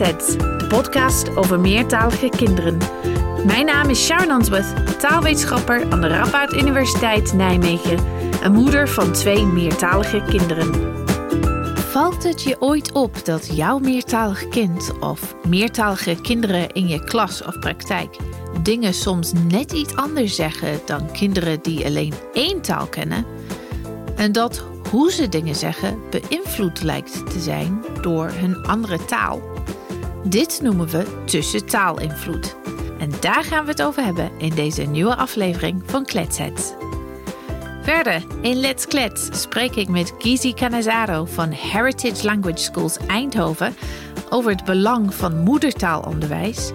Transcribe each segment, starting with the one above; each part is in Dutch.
De podcast over meertalige kinderen. Mijn naam is Sharon Answorth, taalwetenschapper aan de Radboud Universiteit Nijmegen en moeder van twee meertalige kinderen. Valt het je ooit op dat jouw meertalig kind of meertalige kinderen in je klas of praktijk dingen soms net iets anders zeggen dan kinderen die alleen één taal kennen? En dat hoe ze dingen zeggen beïnvloed lijkt te zijn door hun andere taal. Dit noemen we tussentaalinvloed. En daar gaan we het over hebben in deze nieuwe aflevering van Kletsets. Verder, in Let's Klets spreek ik met Gizi Canazaro van Heritage Language Schools Eindhoven over het belang van moedertaalonderwijs.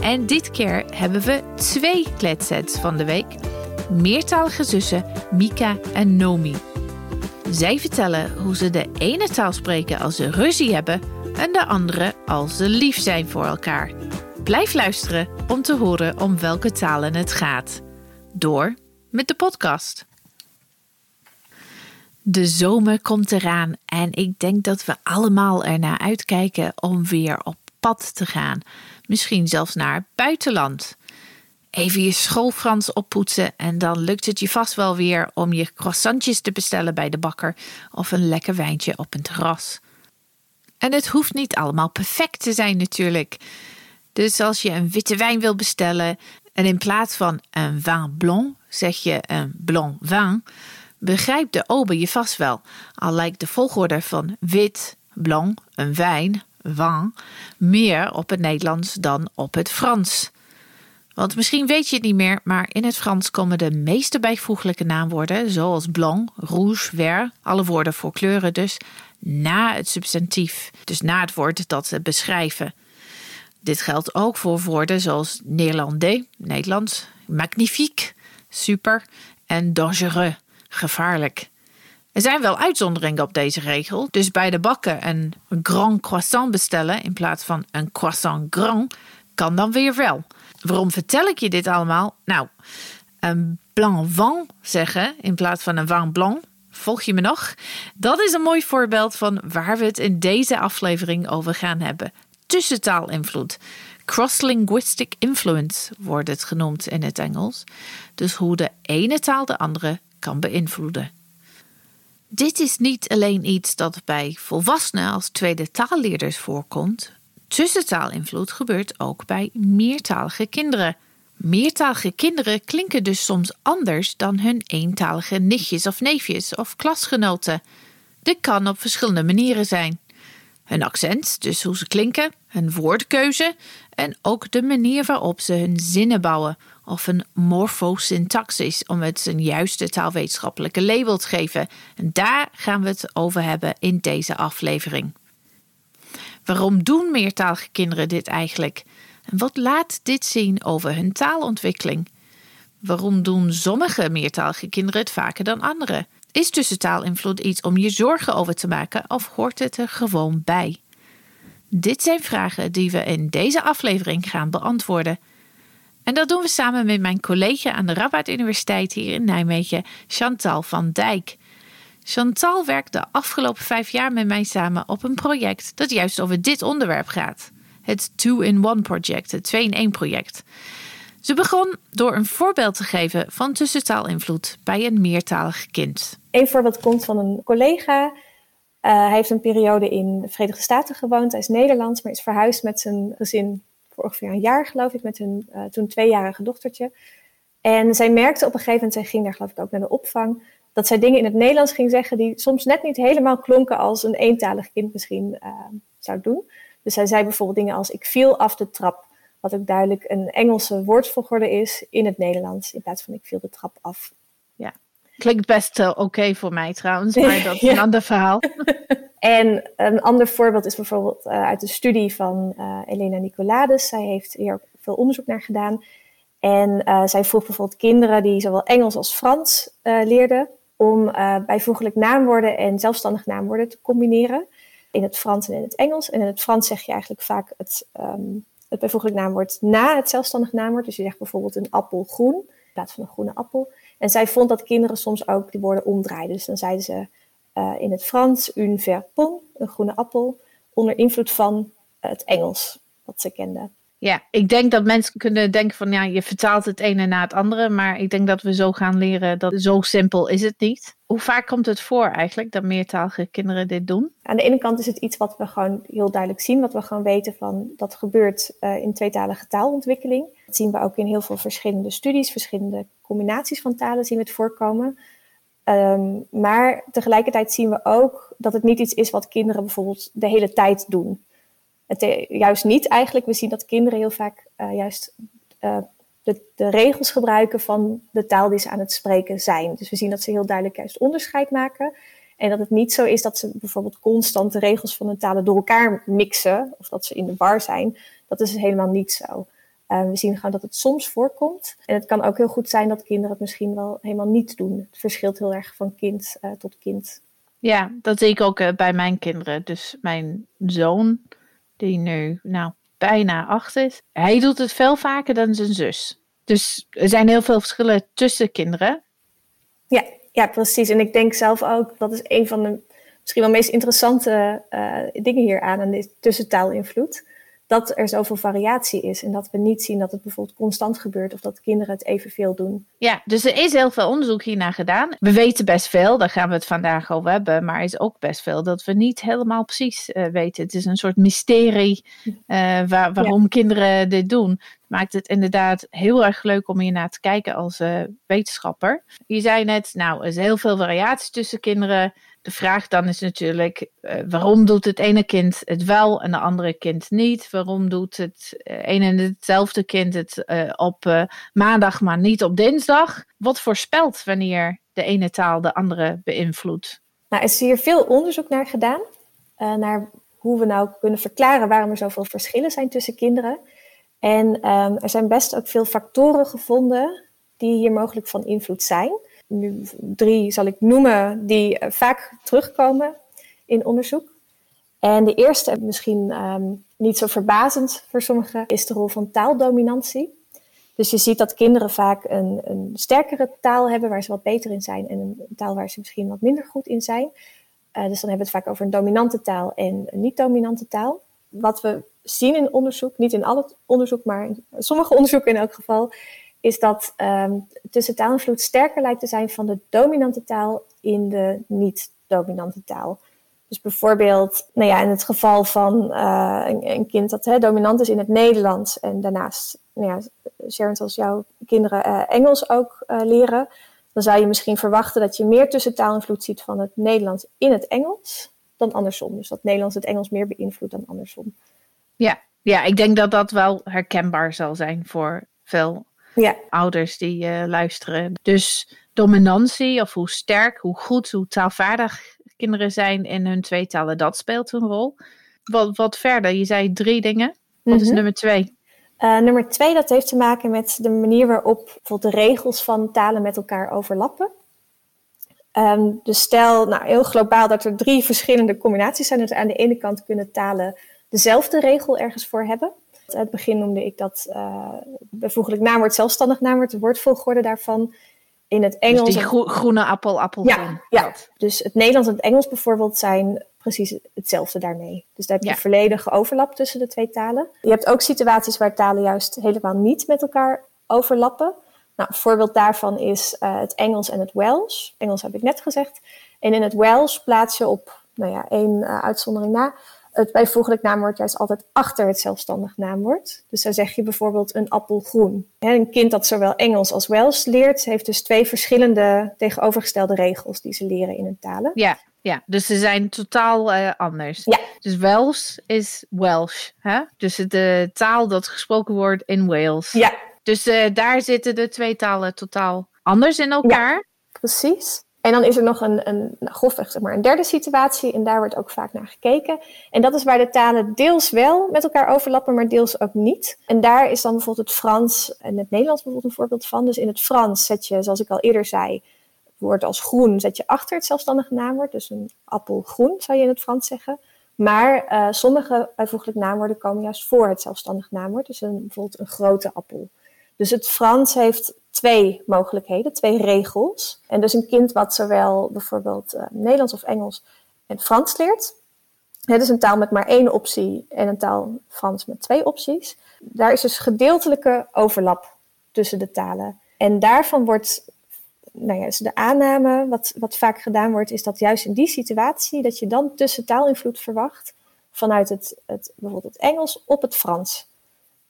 En dit keer hebben we twee kletsets van de week. Meertalige zussen Mika en Nomi. Zij vertellen hoe ze de ene taal spreken als ze ruzie hebben en de andere als ze lief zijn voor elkaar. Blijf luisteren om te horen om welke talen het gaat. Door met de podcast. De zomer komt eraan en ik denk dat we allemaal ernaar uitkijken om weer op pad te gaan. Misschien zelfs naar het buitenland. Even je schoolfrans oppoetsen en dan lukt het je vast wel weer om je croissantjes te bestellen bij de bakker of een lekker wijntje op een terras. En het hoeft niet allemaal perfect te zijn natuurlijk. Dus als je een witte wijn wil bestellen en in plaats van een vin blanc zeg je een blanc vin, begrijpt de ober je vast wel. Al lijkt de volgorde van wit, blanc, een wijn, vin, meer op het Nederlands dan op het Frans. Want misschien weet je het niet meer, maar in het Frans komen de meeste bijvoeglijke naamwoorden, zoals blanc, rouge, vert, alle woorden voor kleuren dus, na het substantief. Dus na het woord dat ze beschrijven. Dit geldt ook voor woorden zoals néerlandais, Nederlands, magnifique, super en dangereux, gevaarlijk. Er zijn wel uitzonderingen op deze regel, dus bij de bakken een grand croissant bestellen in plaats van een croissant grand kan dan weer wel. Waarom vertel ik je dit allemaal? Nou, een blanc vin zeggen in plaats van een vin blanc. Volg je me nog? Dat is een mooi voorbeeld van waar we het in deze aflevering over gaan hebben. Tussentaalinvloed. Cross-linguistic influence wordt het genoemd in het Engels. Dus hoe de ene taal de andere kan beïnvloeden. Dit is niet alleen iets dat bij volwassenen als tweede taalleerders voorkomt. Tussentaalinvloed gebeurt ook bij meertalige kinderen. Meertalige kinderen klinken dus soms anders dan hun eentalige nichtjes of neefjes of klasgenoten. Dit kan op verschillende manieren zijn. Hun accent, dus hoe ze klinken, hun woordkeuze en ook de manier waarop ze hun zinnen bouwen of een morfosyntaxis om het een juiste taalwetenschappelijke label te geven. En daar gaan we het over hebben in deze aflevering. Waarom doen meertalige kinderen dit eigenlijk? En wat laat dit zien over hun taalontwikkeling? Waarom doen sommige meertalige kinderen het vaker dan anderen? Is tussentaalinvloed iets om je zorgen over te maken of hoort het er gewoon bij? Dit zijn vragen die we in deze aflevering gaan beantwoorden. En dat doen we samen met mijn collega aan de Radboud Universiteit hier in Nijmegen, Chantal van Dijk. Chantal werkt de afgelopen vijf jaar met mij samen op een project dat juist over dit onderwerp gaat. Het Two-in-One Project, het 2-in-1 project. Ze begon door een voorbeeld te geven van tussentaalinvloed bij een meertalig kind. Een voorbeeld komt van een collega. Uh, hij heeft een periode in de Verenigde Staten gewoond. Hij is Nederlands, maar is verhuisd met zijn gezin voor ongeveer een jaar, geloof ik, met hun uh, toen tweejarige dochtertje. En zij merkte op een gegeven moment, zij ging daar geloof ik ook naar de opvang, dat zij dingen in het Nederlands ging zeggen die soms net niet helemaal klonken als een eentalig kind misschien uh, zou doen. Dus zij zei bijvoorbeeld dingen als ik viel af de trap, wat ook duidelijk een Engelse woordvolgorde is in het Nederlands, in plaats van ik viel de trap af. Ja, klinkt best uh, oké voor mij trouwens, maar dat is een ander verhaal. en een ander voorbeeld is bijvoorbeeld uh, uit de studie van Elena Nicolades. Zij heeft hier ook veel onderzoek naar gedaan. En uh, zij vroeg bijvoorbeeld kinderen die zowel Engels als Frans uh, leerden om uh, bijvoeglijk naamwoorden en zelfstandig naamwoorden te combineren. In het Frans en in het Engels. En in het Frans zeg je eigenlijk vaak het, um, het bijvoeglijk naamwoord na het zelfstandig naamwoord. Dus je zegt bijvoorbeeld een appel groen in plaats van een groene appel. En zij vond dat kinderen soms ook die woorden omdraaiden. Dus dan zeiden ze uh, in het Frans une vert pomme, een groene appel, onder invloed van het Engels wat ze kenden. Ja, ik denk dat mensen kunnen denken van ja, je vertaalt het ene na het andere, maar ik denk dat we zo gaan leren dat zo simpel is het niet. Hoe vaak komt het voor eigenlijk dat meertalige kinderen dit doen? Aan de ene kant is het iets wat we gewoon heel duidelijk zien, wat we gewoon weten van dat gebeurt uh, in tweetalige taalontwikkeling. Dat zien we ook in heel veel verschillende studies, verschillende combinaties van talen zien we het voorkomen. Um, maar tegelijkertijd zien we ook dat het niet iets is wat kinderen bijvoorbeeld de hele tijd doen. Eh, juist niet eigenlijk. We zien dat kinderen heel vaak uh, juist uh, de, de, regels gebruiken van de taal die ze aan het spreken zijn. Dus we zien dat ze heel duidelijk juist onderscheid maken. En dat het niet zo is dat ze bijvoorbeeld constant de regels van hun talen door elkaar mixen. Of dat ze in de war zijn. Dat is helemaal niet zo. We zien gewoon dat het soms voorkomt. En het kan ook heel goed zijn dat kinderen het misschien wel helemaal niet doen. Het verschilt heel erg van kind tot kind. Ja, dat zie ik ook bij mijn kinderen. Dus mijn zoon, die nu nou bijna acht is, hij doet het veel vaker dan zijn zus. Dus er zijn heel veel verschillen tussen kinderen. Ja, ja, precies. En ik denk zelf ook, dat is een van de misschien wel meest interessante dingen hier aan, aan de tussentaalinvloed dat er zoveel variatie is. En dat we niet zien dat het bijvoorbeeld constant gebeurt of dat kinderen het evenveel doen. Ja, dus er is heel veel onderzoek hiernaar gedaan. We weten best veel, daar gaan we het vandaag over hebben. Maar er is ook best veel dat we niet helemaal precies uh, weten. Het is een soort mysterie uh, waar, waarom ja. kinderen dit doen. Maakt het inderdaad heel erg leuk om hier naar te kijken als uh, wetenschapper. Je zei net, nou, er is heel veel variatie tussen kinderen de vraag dan is natuurlijk, uh, waarom doet het ene kind het wel en de andere kind niet? Waarom doet het uh, een en hetzelfde kind het uh, op maandag, maar niet op dinsdag? Wat voorspelt wanneer de ene taal de andere beïnvloedt? Nou, is hier veel onderzoek naar gedaan, naar hoe we nou kunnen verklaren waarom er zoveel verschillen zijn tussen kinderen. En um, er zijn best ook veel factoren gevonden die hier mogelijk van invloed zijn nu drie zal ik noemen die uh, vaak terugkomen in onderzoek. En de eerste, misschien um, niet zo verbazend voor sommigen, is de rol van taaldominantie. Dus je ziet dat kinderen vaak een, een, sterkere taal hebben waar ze wat beter in zijn en een taal waar ze misschien wat minder goed in zijn. Uh, dus dan hebben we het vaak over een dominante taal en een niet-dominante taal. Wat we zien in onderzoek, niet in al het onderzoek, maar in sommige onderzoeken in elk geval, is dat um, tussentaalinvloed sterker lijkt te zijn van de dominante taal in de niet-dominante taal. Dus bijvoorbeeld, nou ja, in het geval van uh, een, kind dat hè, dominant is in het Nederlands en daarnaast, nou ja, Sharon, zoals jouw kinderen uh, Engels ook uh, leren, dan zou je misschien verwachten dat je meer tussentaalinvloed ziet van het Nederlands in het Engels dan andersom. Dus dat Nederlands het Engels meer beïnvloedt dan andersom. Ja, ja, ik denk dat dat wel herkenbaar zal zijn voor veel ja. ouders die uh, luisteren. Dus dominantie, of hoe sterk, hoe goed, hoe taalvaardig kinderen zijn in hun twee talen, dat speelt een rol. Wat, wat verder, je zei drie dingen. Wat mm -hmm. is nummer twee? Uh, nummer twee, dat heeft te maken met de manier waarop bijvoorbeeld de regels van talen met elkaar overlappen. Um, dus stel, nou, heel globaal, dat er drie verschillende combinaties zijn. Dus aan de ene kant kunnen talen dezelfde regel ergens voor hebben. Aan het begin noemde ik dat uh, bijvoeglijk naamwoord, zelfstandig naamwoord, de woordvolgorde daarvan. In het Engels. Dus die gro groene appel, appel. Ja, ja, dus het Nederlands en het Engels bijvoorbeeld zijn precies hetzelfde daarmee. Dus daar heb je ja. volledige overlap tussen de twee talen. Je hebt ook situaties waar talen juist helemaal niet met elkaar overlappen. Nou, een voorbeeld daarvan is uh, het Engels en het Welsh. Engels heb ik net gezegd. En in het Welsh plaats je op, nou ja, één uh, uitzondering na, het bijvoeglijk naamwoord juist altijd achter het zelfstandig naamwoord. Dus dan zeg je bijvoorbeeld een appel groen. Een kind dat zowel Engels als Welsh leert, heeft dus twee verschillende tegenovergestelde regels die ze leren in hun talen. Ja, ja, dus ze zijn totaal uh, anders. Ja. Dus Welsh is Welsh, hè? dus de taal dat gesproken wordt in Wales. Ja. Dus uh, daar zitten de twee talen totaal anders in elkaar. Ja, precies. En dan is er nog een, een grofweg zeg maar, een derde situatie en daar wordt ook vaak naar gekeken. En dat is waar de talen deels wel met elkaar overlappen, maar deels ook niet. En daar is dan bijvoorbeeld het Frans en het Nederlands bijvoorbeeld een voorbeeld van. Dus in het Frans zet je, zoals ik al eerder zei, het woord als groen zet je achter het zelfstandige naamwoord. Dus een appel groen zou je in het Frans zeggen. Maar uh, sommige bijvoeglijk naamwoorden komen juist voor het zelfstandig naamwoord. Dus een, bijvoorbeeld een grote appel. Dus het Frans heeft twee mogelijkheden, twee regels. En dus een kind wat zowel bijvoorbeeld uh, Nederlands of Engels en Frans leert, Het is een taal met maar één optie en een taal Frans met twee opties. Daar is dus gedeeltelijke overlap tussen de talen. En daarvan wordt, nou ja, dus de aanname, wat, wat vaak gedaan wordt, is dat juist in die situatie, dat je dan tussen taalinvloed verwacht vanuit het, het, bijvoorbeeld het Engels op het Frans.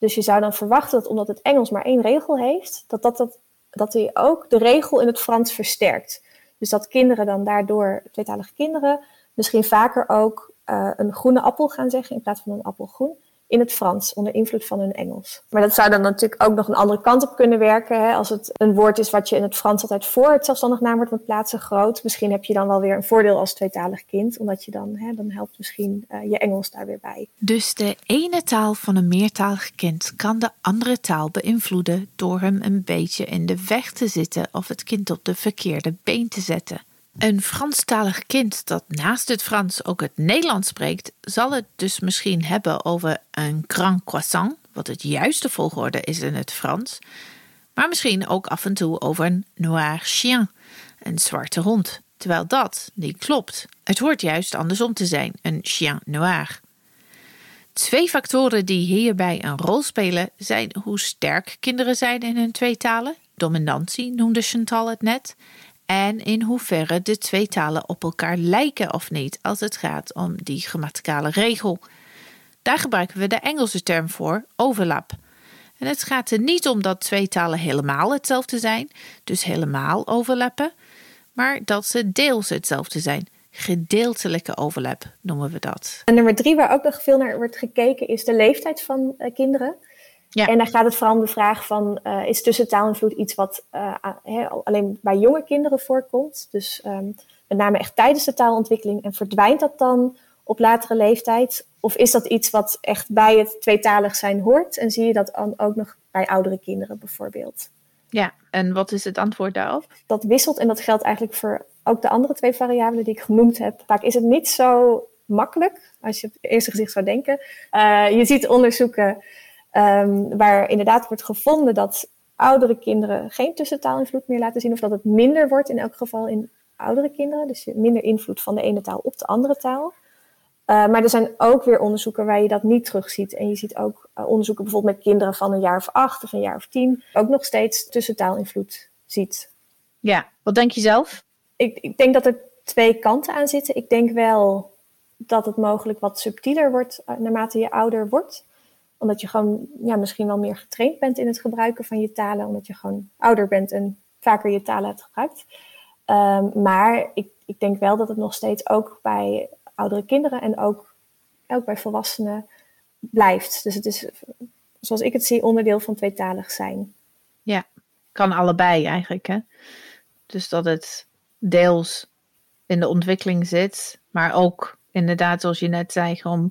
Dus je zou dan verwachten dat omdat het Engels maar één regel heeft, dat, dat, dat, dat hij ook de regel in het Frans versterkt. Dus dat kinderen dan daardoor, tweetalige kinderen, misschien vaker ook uh, een groene appel gaan zeggen in plaats van een appel groen in het Frans onder invloed van hun Engels. Maar dat zou dan natuurlijk ook nog een andere kant op kunnen werken. Hè? Als het een woord is wat je in het Frans altijd voor het zelfstandig naamwoord moet plaatsen, groot. Misschien heb je dan wel weer een voordeel als tweetalig kind, omdat je dan, hè, dan helpt misschien uh, je Engels daar weer bij. Dus de ene taal van een meertalig kind kan de andere taal beïnvloeden door hem een beetje in de weg te zitten of het kind op de verkeerde been te zetten. Een Franstalig kind dat naast het Frans ook het Nederlands spreekt, zal het dus misschien hebben over een grand croissant, wat het juiste volgorde is in het Frans, maar misschien ook af en toe over een noir chien, een zwarte hond, terwijl dat niet klopt. Het hoort juist andersom te zijn, een chien noir. Twee factoren die hierbij een rol spelen zijn hoe sterk kinderen zijn in hun twee talen. Dominantie noemde Chantal het net en in hoeverre de twee talen op elkaar lijken of niet als het gaat om die grammaticale regel. Daar gebruiken we de Engelse term voor, overlap. En het gaat er niet om dat twee talen helemaal hetzelfde zijn, dus helemaal overlappen, maar dat ze deels hetzelfde zijn. Gedeeltelijke overlap noemen we dat. En nummer drie, waar ook nog veel naar wordt gekeken, is de leeftijd van uh, kinderen. Ja. En dan gaat het vooral om de vraag van, uh, is tussentaalinvloed iets wat uh, alleen bij jonge kinderen voorkomt? Dus um, met name echt tijdens de taalontwikkeling. En verdwijnt dat dan op latere leeftijd? Of is dat iets wat echt bij het tweetalig zijn hoort? En zie je dat ook nog bij oudere kinderen bijvoorbeeld? Ja, en wat is het antwoord daarop? Dat wisselt en dat geldt eigenlijk voor ook de andere twee variabelen die ik genoemd heb. Vaak is het niet zo makkelijk, als je op het eerste gezicht zou denken. Uh, je ziet onderzoeken Um, waar inderdaad wordt gevonden dat oudere kinderen geen tussentaalinvloed meer laten zien, of dat het minder wordt in elk geval in oudere kinderen. Dus minder invloed van de ene taal op de andere taal. Uh, maar er zijn ook weer onderzoeken waar je dat niet terugziet. En je ziet ook uh, onderzoeken bijvoorbeeld met kinderen van een jaar of acht of een jaar of tien, ook nog steeds tussentaalinvloed ziet. Ja, wat denk je zelf? Ik, ik denk dat er twee kanten aan zitten. Ik denk wel dat het mogelijk wat subtieler wordt uh, naarmate je ouder wordt omdat je gewoon ja, misschien wel meer getraind bent in het gebruiken van je talen. Omdat je gewoon ouder bent en vaker je talen hebt gebruikt. Um, maar ik, ik denk wel dat het nog steeds ook bij oudere kinderen en ook, ook bij volwassenen blijft. Dus het is, zoals ik het zie, onderdeel van tweetalig zijn. Ja, kan allebei eigenlijk. Hè? Dus dat het deels in de ontwikkeling zit, maar ook inderdaad, zoals je net zei, gewoon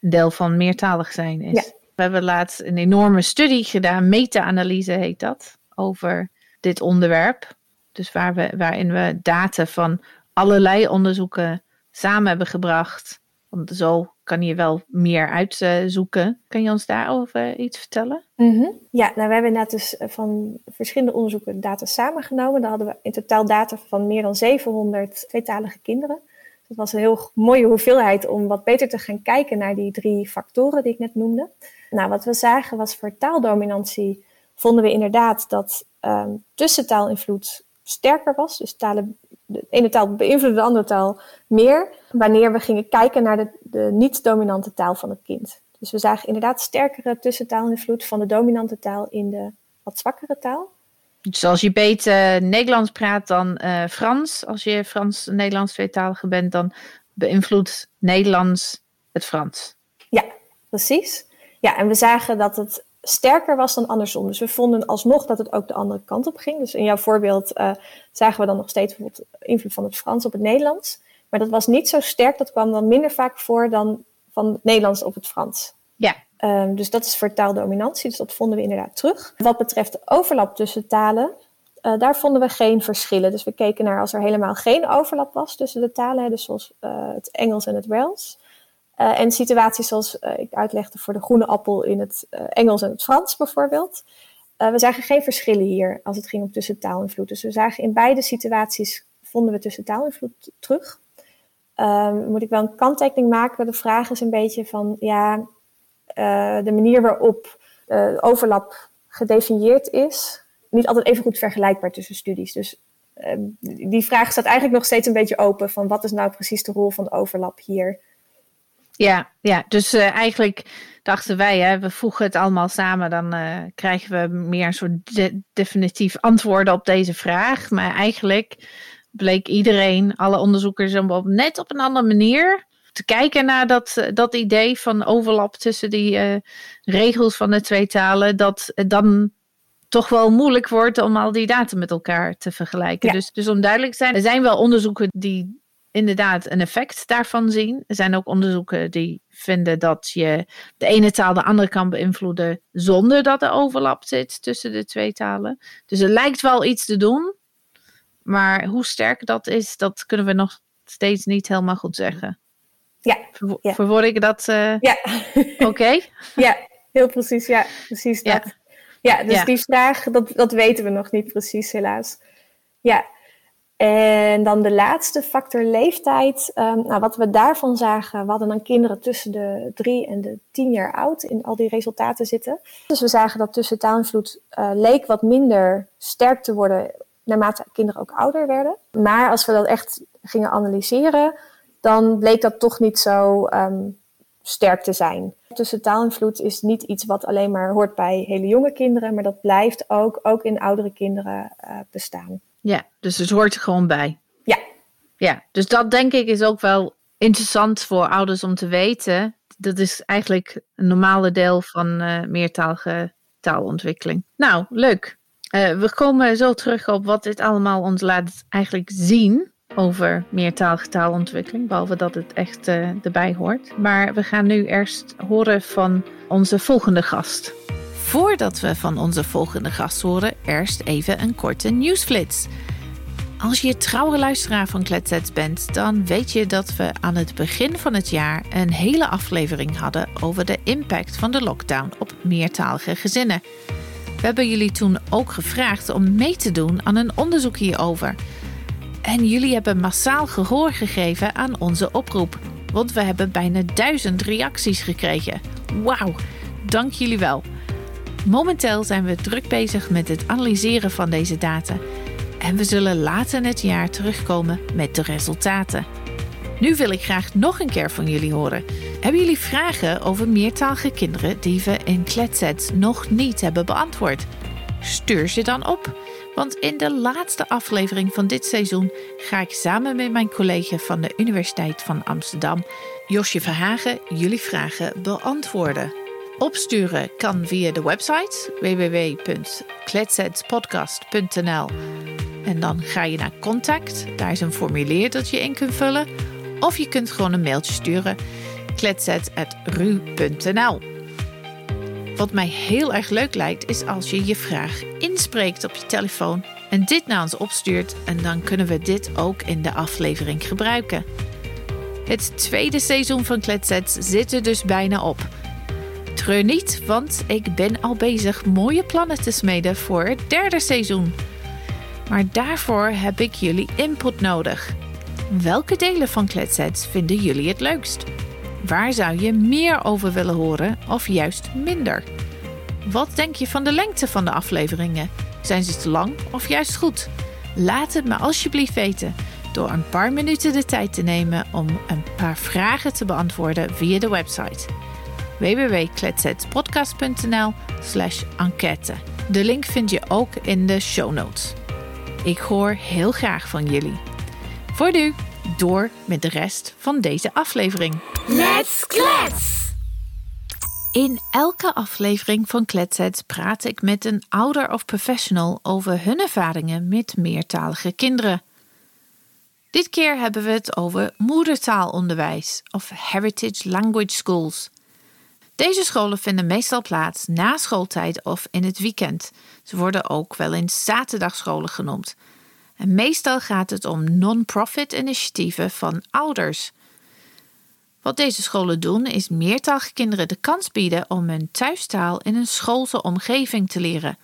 een deel van meertalig zijn is. Ja. We hebben laatst een enorme studie gedaan, meta-analyse heet dat, over dit onderwerp. Dus waar we, waarin we data van allerlei onderzoeken samen hebben gebracht. Want zo kan je wel meer uitzoeken. Kan je ons daarover iets vertellen? -hmm. Ja, nou, we hebben net dus van verschillende onderzoeken data samengenomen. Daar hadden we in totaal data van meer dan 700 tweetalige kinderen. Dat was een heel mooie hoeveelheid om wat beter te gaan kijken naar die drie factoren die ik net noemde. Nou, wat we zagen was voor taaldominantie vonden we inderdaad dat um, tussentaalinvloed sterker was. Dus talen, de ene taal beïnvloedde de andere taal meer. Wanneer we gingen kijken naar de, de niet-dominante taal van het kind. Dus we zagen inderdaad sterkere tussentaalinvloed van de dominante taal in de wat zwakkere taal. Dus als je beter Nederlands praat dan uh, Frans, als je Frans-Nederlands tweetalige bent, dan beïnvloedt Nederlands het Frans. Ja, precies. Ja, en we zagen dat het sterker was dan andersom. Dus we vonden alsnog dat het ook de andere kant op ging. Dus in jouw voorbeeld uh, zagen we dan nog steeds bijvoorbeeld invloed van het Frans op het Nederlands. Maar dat was niet zo sterk, dat kwam dan minder vaak voor dan van het Nederlands op het Frans. Ja. Um, dus dat is voor taaldominantie, dus dat vonden we inderdaad terug. Wat betreft overlap tussen talen, uh, daar vonden we geen verschillen. Dus we keken naar als er helemaal geen overlap was tussen de talen, dus zoals uh, het Engels en het Wales. Uh, en situaties zoals ik uitlegde voor de groene appel in het Engels en het Frans bijvoorbeeld. we zagen geen verschillen hier als het ging om tussentaalinvloed. Dus we zagen in beide situaties vonden we tussentaalinvloed terug. ehm, moet ik wel een kanttekening maken. De vraag is een beetje van, ja, eh, de manier waarop uh, overlap gedefinieerd is, niet altijd even goed vergelijkbaar tussen studies. Dus ehm, die vraag staat eigenlijk nog steeds een beetje open van wat is nou precies de rol van overlap hier? Ja, ja dus uh, eigenlijk dachten wij, hè, we voegen het allemaal samen, dan krijgen we meer een soort de definitief antwoorden op deze vraag. Maar eigenlijk bleek iedereen, alle onderzoekers, net op een andere manier te kijken naar dat, dat idee van overlap tussen die uh, regels van de twee talen, dat het dan toch wel moeilijk wordt om al die data met elkaar te vergelijken. Ja. Dus, dus om duidelijk te zijn, er zijn wel onderzoeken die inderdaad een effect daarvan zien. Er zijn ook onderzoeken die vinden dat je de ene taal de andere kan beïnvloeden zonder dat er overlap zit tussen de twee talen. Dus er lijkt wel iets te doen, maar hoe sterk dat is, dat kunnen we nog steeds niet helemaal goed zeggen. Ja. Ver, ja. Verwoord ik dat? Uh, ja. Oké. Okay? Ja, heel precies. Ja, precies dat. Ja, ja dus ja. die vraag, dat, dat weten we nog niet precies, helaas. Ja. En dan de laatste factor leeftijd. Um, nou, wat we daarvan zagen, we hadden dan kinderen tussen de drie en de tien jaar oud in al die resultaten zitten. Dus we zagen dat tussen taalinvloed uh, leek wat minder sterk te worden naarmate kinderen ook ouder werden. Maar als we dat echt gingen analyseren, dan bleek dat toch niet zo um, sterk te zijn. Tussen taalinvloed is niet iets wat alleen maar hoort bij hele jonge kinderen, maar dat blijft ook, ook in oudere kinderen uh, bestaan. Ja, dus het hoort er gewoon bij. Ja. Ja, dus dat denk ik is ook wel interessant voor ouders om te weten. Dat is eigenlijk een normale deel van uh, meertalige taalontwikkeling. Nou, leuk. Uh, we komen zo terug op wat dit allemaal ons laat eigenlijk zien over meertalige taalontwikkeling, behalve dat het echt uh, erbij hoort. Maar we gaan nu eerst horen van onze volgende gast. Voordat we van onze volgende gast horen, eerst even een korte nieuwsflits. Als je trouwe luisteraar van Kletsets bent, dan weet je dat we aan het begin van het jaar een hele aflevering hadden over de impact van de lockdown op meertalige gezinnen. We hebben jullie toen ook gevraagd om mee te doen aan een onderzoek hierover. En jullie hebben massaal gehoor gegeven aan onze oproep, want we hebben bijna duizend reacties gekregen. Wauw, dank jullie wel. Momenteel zijn we druk bezig met het analyseren van deze data en we zullen later in het jaar terugkomen met de resultaten. Nu wil ik graag nog een keer van jullie horen. Hebben jullie vragen over meertalige kinderen die we in Kletsets nog niet hebben beantwoord? Stuur ze dan op. Want in de laatste aflevering van dit seizoen ga ik samen met mijn collega van de Universiteit van Amsterdam, Josje Verhagen, jullie vragen beantwoorden. Opsturen kan via de website www.kletsetspodcast.nl en dan ga je naar contact. Daar is een formulier dat je in kunt vullen. Of je kunt gewoon een mailtje sturen kletset.ru.nl. Wat mij heel erg leuk lijkt is als je je vraag inspreekt op je telefoon en dit naar ons opstuurt en dan kunnen we dit ook in de aflevering gebruiken. Het tweede seizoen van Kletset zit er dus bijna op. Treur niet, want ik ben al bezig mooie plannen te smeden voor het derde seizoen. Maar daarvoor heb ik jullie input nodig. Welke delen van Kletsets vinden jullie het leukst? Waar zou je meer over willen horen of juist minder? Wat denk je van de lengte van de afleveringen? Zijn ze te lang of juist goed? Laat het me alsjeblieft weten door een paar minuten de tijd te nemen om een paar vragen te beantwoorden via de website www.kletsetspodcast.nl slash enquête. De link vind je ook in de show notes. Ik hoor heel graag van jullie. Voor nu, door met de rest van deze aflevering. Let's klets! In elke aflevering van Kletsets praat ik met een ouder of professional over hun ervaringen met meertalige kinderen. Dit keer hebben we het over moedertaalonderwijs of heritage language schools. Deze scholen vinden meestal plaats na schooltijd of in het weekend. Ze worden ook wel eens zaterdagscholen genoemd. En meestal gaat het om non-profit initiatieven van ouders. Wat deze scholen doen is meertalige kinderen de kans bieden om hun thuistaal in een schoolse omgeving te leren.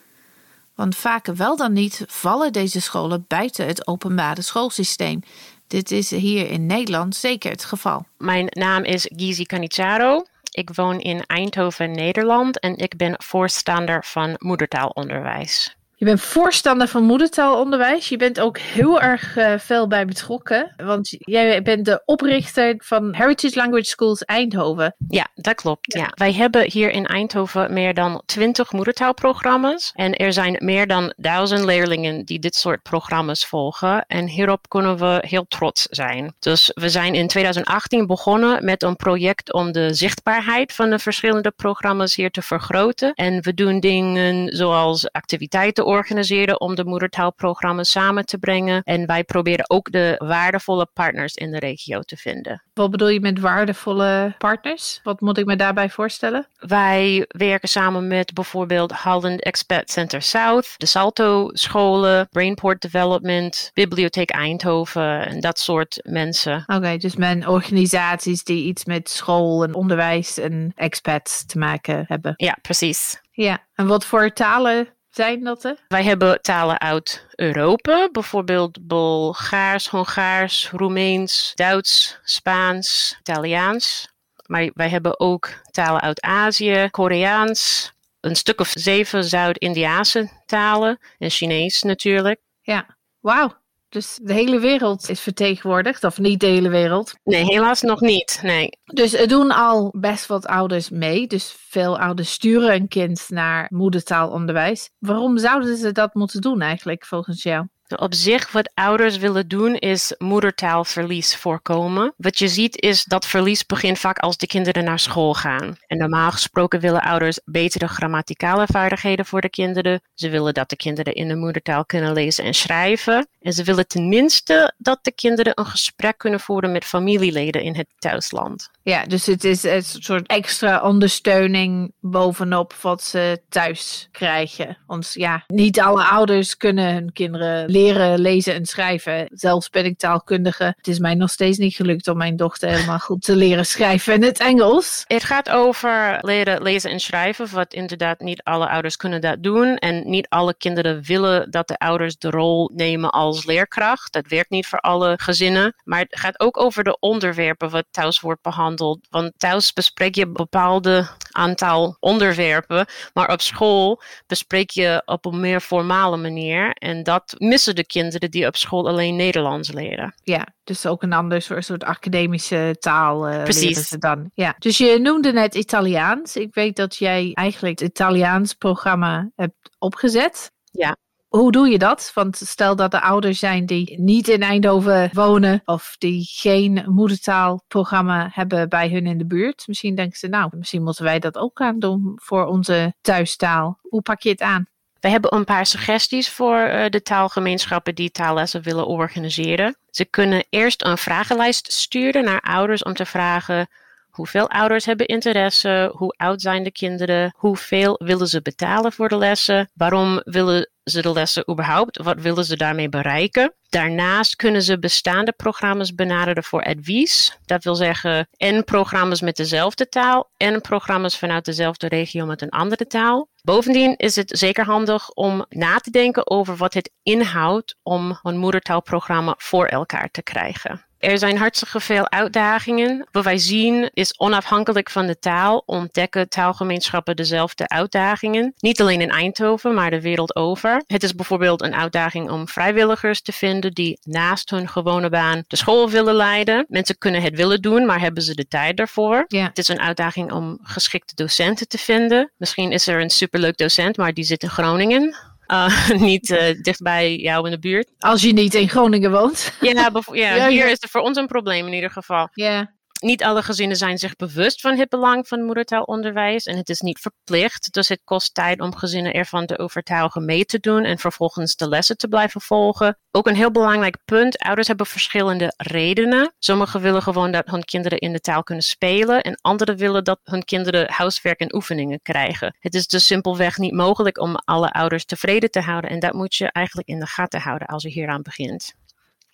Want vaker wel dan niet vallen deze scholen buiten het openbare schoolsysteem, Dit is hier in Nederland zeker het geval. Mijn naam is Gizi Canizaro. Ik woon in Eindhoven, Nederland en ik ben voorstander van moedertaalonderwijs. Je bent voorstander van moedertaalonderwijs. Je bent ook heel erg uh, veel bij betrokken. Want jij bent de oprichter van Heritage Language Schools Eindhoven. Ja, dat klopt. Ja. Wij hebben hier in Eindhoven meer dan twintig moedertaalprogramma's. En er zijn meer dan duizend leerlingen die dit soort programma's volgen. En hierop kunnen we heel trots zijn. Dus we zijn in 2018 begonnen met een project om de zichtbaarheid van de verschillende programma's hier te vergroten. En we doen dingen zoals activiteiten organiseren om de moedertaalprogramma's samen te brengen. En wij proberen ook de waardevolle partners in de regio te vinden. Wat bedoel je met waardevolle partners? Wat moet ik me daarbij voorstellen? Wij werken samen met bijvoorbeeld Holland Expat Center South, de Salto scholen, Brainport Development, Bibliotheek Eindhoven en dat soort mensen. Oké, dus met organisaties die iets met school en onderwijs en expats te maken hebben. Ja, precies. Ja, en wat voor talen zijn dat er? Wij hebben talen uit Europa, bijvoorbeeld Bulgaars, Hongaars, Roemeens, Duits, Spaans, Italiaans. Maar wij hebben ook talen uit Azië, Koreaans, een stuk of zeven Zuid-Indiaanse talen en Chinees natuurlijk. Ja, wauw. Dus de hele wereld is vertegenwoordigd, of niet de hele wereld? Nee, helaas nog niet. Nee. Dus er doen al best wat ouders mee. Dus veel ouders sturen een kind naar moedertaalonderwijs. Waarom zouden ze dat moeten doen eigenlijk, volgens jou? Op zich, wat ouders willen doen, is moedertaalverlies voorkomen. Wat je ziet is dat verlies begint vaak als de kinderen naar school gaan. En normaal gesproken willen ouders betere grammaticale vaardigheden voor de kinderen. Ze willen dat de kinderen in de moedertaal kunnen lezen en schrijven. En ze willen tenminste dat de kinderen een gesprek kunnen voeren met familieleden in het thuisland. Ja, dus het is een soort extra ondersteuning bovenop wat ze thuis krijgen. Want ja, niet alle ouders kunnen hun kinderen leren lezen en schrijven. Zelfs ben ik taalkundige. Het is mij nog steeds niet gelukt om mijn dochter helemaal goed te leren schrijven in het Engels. Het gaat over leren lezen en schrijven, wat inderdaad niet alle ouders kunnen dat doen. En niet alle kinderen willen dat de ouders de rol nemen als leerkracht. Dat werkt niet voor alle gezinnen. Maar het gaat ook over de onderwerpen wat thuis wordt behandeld want thuis bespreek je een bepaalde aantal onderwerpen, maar op school bespreek je op een meer formale manier. En dat missen de kinderen die op school alleen Nederlands leren. Ja, dus ook een ander soort, soort academische taal uh, Precies. leren ze dan. Ja. Dus je noemde net Italiaans. Ik weet dat jij eigenlijk het Italiaans programma hebt opgezet. Ja. Hoe doe je dat? Want stel dat er ouders zijn die niet in Eindhoven wonen of die geen moedertaalprogramma hebben bij hun in de buurt. Misschien denken ze, nou, misschien moeten wij dat ook gaan doen voor onze thuistaal. Hoe pak je het aan? We hebben een paar suggesties voor eh, de taalgemeenschappen die taallessen willen organiseren. Ze kunnen eerst een vragenlijst sturen naar ouders om te vragen Hoeveel ouders hebben interesse? Hoe oud zijn de kinderen? Hoeveel willen ze betalen voor de lessen? Waarom willen ze de lessen überhaupt? Wat willen ze daarmee bereiken? Daarnaast kunnen ze bestaande programma's benaderen voor advies. Dat wil zeggen, en programma's met dezelfde taal en programma's vanuit dezelfde regio met een andere taal. Bovendien is het zeker handig om na te denken over wat het inhoudt om een moedertaalprogramma voor elkaar te krijgen. Er zijn hartstikke veel uitdagingen. Wat wij zien is onafhankelijk van de taal ontdekken taalgemeenschappen dezelfde uitdagingen. Niet alleen in Eindhoven, maar de wereld over. Het is bijvoorbeeld een uitdaging om vrijwilligers te vinden die naast hun gewone baan de school willen leiden. Mensen kunnen het willen doen, maar hebben ze de tijd daarvoor? Ja. Het is een uitdaging om geschikte docenten te vinden. Misschien is er een superleuk docent, maar die zit in Groningen. Uh, niet uh, dicht bij jou in de buurt. Als je niet in Groningen woont. Ja, ja, hier is er voor ons een probleem in ieder geval. Ja niet alle gezinnen zijn zich bewust van het belang van moedertaalonderwijs en het is niet verplicht. Dus het kost tijd om gezinnen ervan te overtuigen mee te doen en vervolgens de lessen te blijven volgen. Ook een heel belangrijk punt: ouders hebben verschillende redenen. Sommigen willen gewoon dat hun kinderen in de taal kunnen spelen en anderen willen dat hun kinderen huiswerk en oefeningen krijgen. Het is dus simpelweg niet mogelijk om alle ouders tevreden te houden en dat moet je eigenlijk in de gaten houden als je hieraan begint.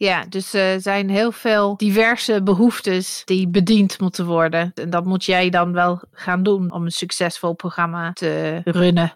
Ja, dus er zijn heel veel diverse behoeftes die bediend moeten worden. En dat moet jij dan wel gaan doen om een succesvol programma te runnen.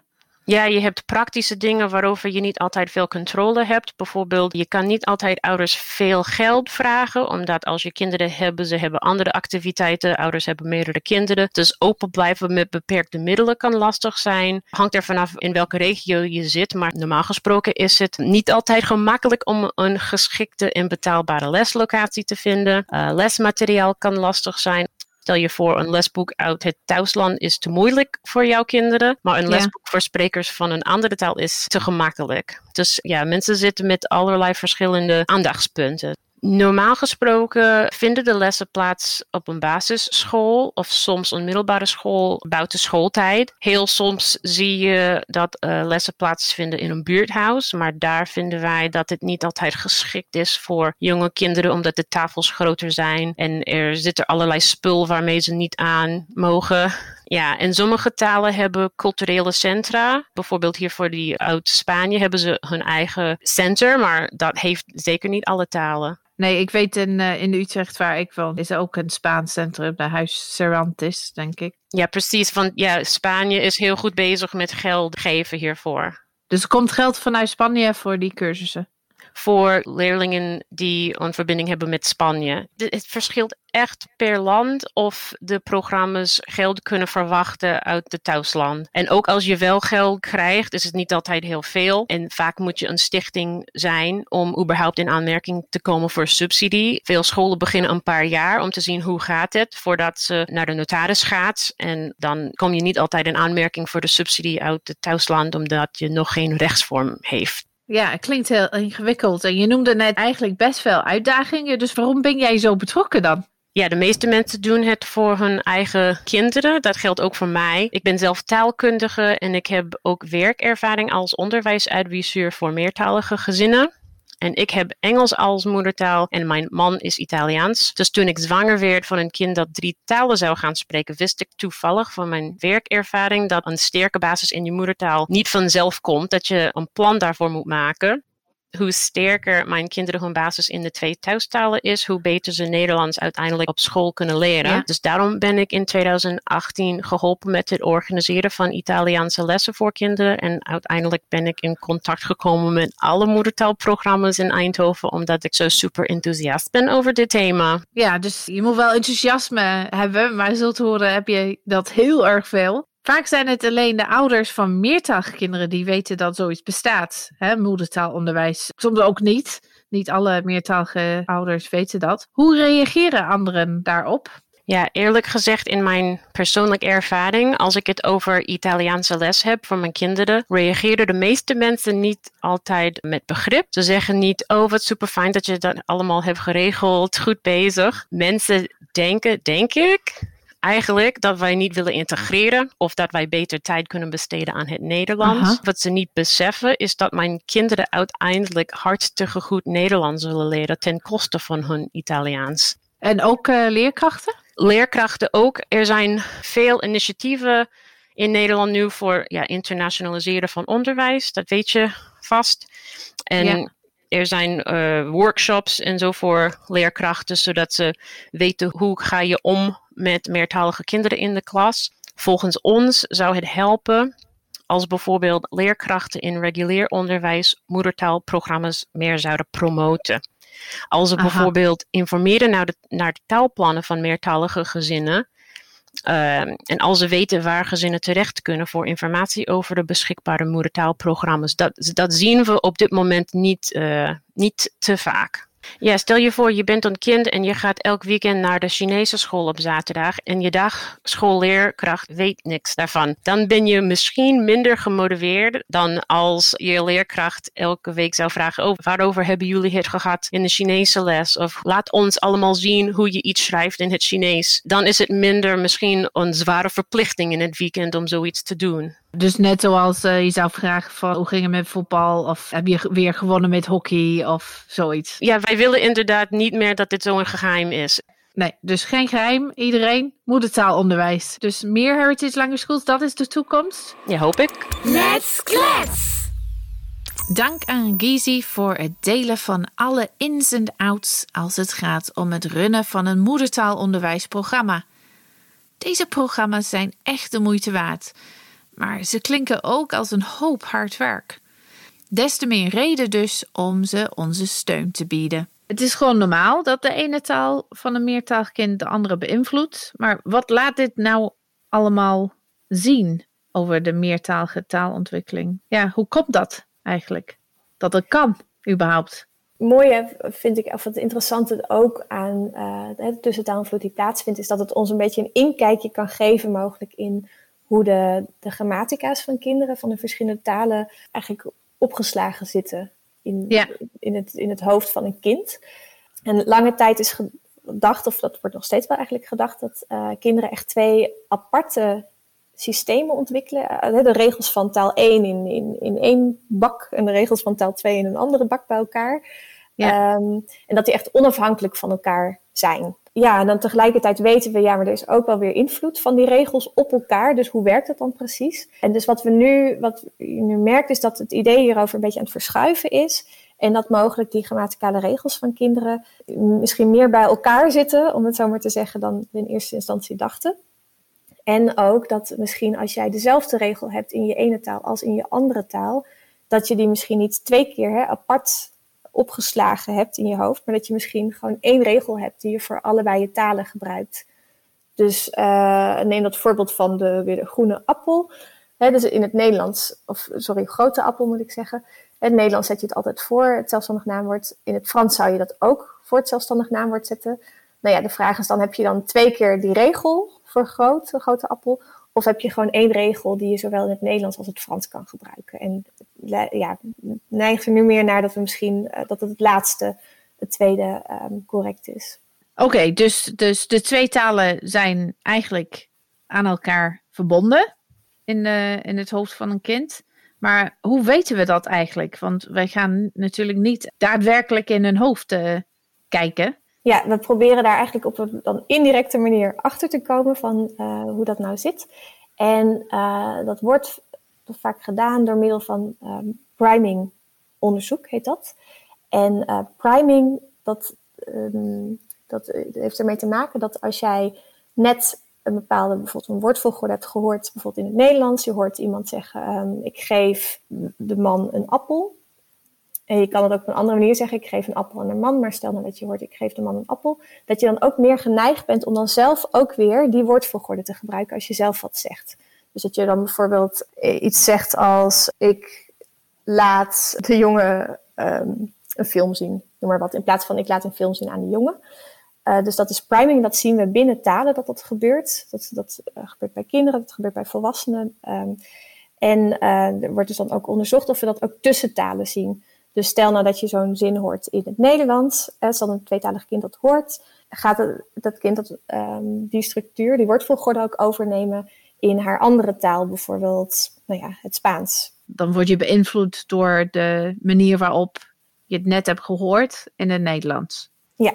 Ja, je hebt praktische dingen waarover je niet altijd veel controle hebt. Bijvoorbeeld, je kan niet altijd ouders veel geld vragen, omdat als je kinderen hebben, ze hebben andere activiteiten. Ouders hebben meerdere kinderen. Dus open blijven met beperkte middelen kan lastig zijn. Hangt er vanaf in welke regio je zit, maar normaal gesproken is het niet altijd gemakkelijk om een geschikte en betaalbare leslocatie te vinden. Uh, lesmateriaal kan lastig zijn. Stel je voor, een lesboek uit het thuisland is te moeilijk voor jouw kinderen, maar een lesboek voor sprekers van een andere taal is te gemakkelijk. Dus ja, mensen zitten met allerlei verschillende aandachtspunten. Normaal gesproken vinden de lessen plaats op een basisschool of soms een middelbare school buiten schooltijd. Heel soms zie je dat uh, lessen plaatsvinden in een buurthuis, maar daar vinden wij dat het niet altijd geschikt is voor jonge kinderen omdat de tafels groter zijn en er zit er allerlei spul waarmee ze niet aan mogen. Ja, en sommige talen hebben culturele centra. Bijvoorbeeld hier voor die uit Spanje hebben ze hun eigen center, maar dat heeft zeker niet alle talen. Nee, ik weet in, uh, in Utrecht waar ik woon, is ook een Spaans centrum, de Huis Cervantes, denk ik. Ja, precies. Want ja, Spanje is heel goed bezig met geld geven hiervoor. Dus er komt geld vanuit Spanje voor die cursussen? Voor leerlingen die een verbinding hebben met Spanje. Het verschilt echt per land of de programma's geld kunnen verwachten uit het thuisland. En ook als je wel geld krijgt, is het niet altijd heel veel. En vaak moet je een stichting zijn om überhaupt in aanmerking te komen voor subsidie. Veel scholen beginnen een paar jaar om te zien hoe gaat het voordat ze naar de notaris gaat. En dan kom je niet altijd in aanmerking voor de subsidie uit het thuisland omdat je nog geen rechtsvorm heeft. Ja, het klinkt heel ingewikkeld. En je noemde net eigenlijk best veel uitdagingen. Dus waarom ben jij zo betrokken dan? Ja, de meeste mensen doen het voor hun eigen kinderen. Dat geldt ook voor mij. Ik ben zelf taalkundige en ik heb ook werkervaring als onderwijsadviseur voor meertalige gezinnen. En ik heb Engels als moedertaal en mijn man is Italiaans. Dus toen ik zwanger werd van een kind dat drie talen zou gaan spreken, wist ik toevallig van mijn werkervaring dat een sterke basis in je moedertaal niet vanzelf komt. Dat je een plan daarvoor moet maken hoe sterker mijn kinderen hun basis in de twee thuistalen is, hoe beter ze Nederlands uiteindelijk op school kunnen leren. Dus daarom ben ik in 2018 geholpen met het organiseren van Italiaanse lessen voor kinderen. En uiteindelijk ben ik in contact gekomen met alle moedertaalprogramma's in Eindhoven, omdat ik zo super enthousiast ben over dit thema. Ja, dus je moet wel enthousiasme hebben, maar zult horen heb je dat heel erg veel. Vaak zijn het alleen de ouders van meertalige kinderen die weten dat zoiets bestaat. Hè, moedertaalonderwijs. Soms ook niet. Niet alle meertalige ouders weten dat. Hoe reageren anderen daarop? Ja, eerlijk gezegd, in mijn persoonlijke ervaring, als ik het over Italiaanse les heb voor mijn kinderen, reageren de meeste mensen niet altijd met begrip. Ze zeggen niet, oh wat super fijn dat je dat allemaal hebt geregeld, goed bezig. Mensen denken, denk ik, eigenlijk dat wij niet willen integreren of dat wij beter tijd kunnen besteden aan het Nederlands. Wat ze niet beseffen is dat mijn kinderen uiteindelijk hartstikke goed Nederlands zullen leren ten koste van hun Italiaans. En ook uh, leerkrachten? Leerkrachten ook. Er zijn veel initiatieven in Nederland nu voor ja, internationaliseren van onderwijs. Dat weet je vast. En er zijn uh, workshops en zo voor leerkrachten, zodat ze weten hoe ga je om met meertalige kinderen in de klas. Volgens ons zou het helpen als bijvoorbeeld leerkrachten in regulier onderwijs moedertaalprogramma's meer zouden promoten. Als ze bijvoorbeeld informeren naar de, naar de taalplannen van meertalige gezinnen. Uh, en als ze weten waar gezinnen terecht kunnen voor informatie over de beschikbare moedertaalprogramma's. Dat, dat zien we op dit moment niet, uh, niet te vaak. Ja, stel je voor, je bent een kind en je gaat elk weekend naar de Chinese school op zaterdag en je dagschoolleerkracht weet niks daarvan. Dan ben je misschien minder gemotiveerd dan als je leerkracht elke week zou vragen, oh, waarover hebben jullie het gehad in de Chinese les? Of laat ons allemaal zien hoe je iets schrijft in het Chinees. Dan is het minder misschien een zware verplichting in het weekend om zoiets te doen. Dus net zoals uh, je zou vragen van hoe ging het met voetbal of heb je weer gewonnen met hockey of zoiets. Ja, wij willen inderdaad niet meer dat dit zo'n geheim is. Nee, dus geen geheim. Iedereen moedertaalonderwijs. Dus meer Heritage Language Schools, dat is de toekomst. Ja, hoop ik. Let's klets! Dank aan Gizi voor het delen van alle ins en outs als het gaat om het runnen van een moedertaalonderwijsprogramma. Deze programma's zijn echt de moeite waard. Maar ze klinken ook als een hoop hard werk. Des te meer reden dus om ze onze steun te bieden. Het is gewoon normaal dat de ene taal van een meertalig kind de andere beïnvloedt. Maar wat laat dit nou allemaal zien over de meertalige taalontwikkeling? Ja, hoe komt dat eigenlijk? Dat het kan, überhaupt? mooie vind ik, of het interessante ook aan uh, de tussentaalvloed die plaatsvindt, is dat het ons een beetje een inkijkje kan geven, mogelijk in hoe de, de grammatica's van kinderen van de verschillende talen eigenlijk opgeslagen zitten in, in, het, in het hoofd van een kind. En lange tijd is gedacht, of dat wordt nog steeds wel eigenlijk gedacht, dat uh, kinderen echt twee aparte systemen ontwikkelen. Uh, de regels van taal 1 in, in, in één bak en de regels van taal 2 in een andere bak bij elkaar. Ja. Um, en dat die echt onafhankelijk van elkaar zijn. Ja, en dan tegelijkertijd weten we, ja, maar er is ook wel weer invloed van die regels op elkaar. Dus hoe werkt dat dan precies? En dus wat we nu, wat je nu merkt, is dat het idee hierover een beetje aan het verschuiven is. En dat mogelijk die grammaticale regels van kinderen misschien meer bij elkaar zitten, om het zo maar te zeggen, dan we in eerste instantie dachten. En ook dat misschien als jij dezelfde regel hebt in je ene taal als in je andere taal, dat je die misschien niet twee keer hè, apart opgeslagen hebt in je hoofd, maar dat je misschien gewoon één regel hebt die je voor allebei je talen gebruikt. Dus uh, neem dat voorbeeld van de, weer de groene appel. He, dus in het Nederlands, of sorry, grote appel moet ik zeggen. In het Nederlands zet je het altijd voor het zelfstandig naamwoord. In het Frans zou je dat ook voor het zelfstandig naamwoord zetten. Nou ja, de vraag is dan, heb je dan twee keer die regel voor groot, grote appel? Of heb je gewoon één regel die je zowel in het Nederlands als het Frans kan gebruiken? En ja, neigt er nu meer naar dat we misschien uh, dat het, het laatste, het tweede, um, correct is. Oké, dus, dus de twee talen zijn eigenlijk aan elkaar verbonden in, uh, in het hoofd van een kind. Maar hoe weten we dat eigenlijk? Want wij gaan natuurlijk niet daadwerkelijk in hun hoofd uh, kijken. Ja, we proberen daar eigenlijk op een dan indirecte manier achter te komen van uh, hoe dat nou zit. En uh, dat wordt vaak gedaan door middel van um, priming onderzoek, heet dat. En uh, priming, dat, um, dat heeft ermee te maken dat als jij net een bepaalde, bijvoorbeeld een woordvolgorde hebt gehoord, bijvoorbeeld in het Nederlands, je hoort iemand zeggen, um, ik geef de man een appel. En je kan het ook op een andere manier zeggen, ik geef een appel aan een man, maar stel nou dat je hoort, ik geef de man een appel, dat je dan ook meer geneigd bent om dan zelf ook weer die woordvolgorde te gebruiken als je zelf wat zegt. Dus dat je dan bijvoorbeeld iets zegt als, ik laat de jongen um, een film zien, noem maar wat, in plaats van ik laat een film zien aan de jongen. Uh, dus dat is priming, dat zien we binnen talen dat dat gebeurt. Dat, dat uh, gebeurt bij kinderen, dat gebeurt bij volwassenen. Um, en er wordt dus dan ook onderzocht of we dat ook tussen talen zien. Dus stel nou dat je zo'n zin hoort in het Nederlands, eh, stel een tweetalig kind dat hoort, gaat het, dat kind dat, um, die structuur, die woordvolgorde ook overnemen in haar andere taal, bijvoorbeeld nou ja, het Spaans. Dan word je beïnvloed door de manier waarop je het net hebt gehoord in het Nederlands. Ja.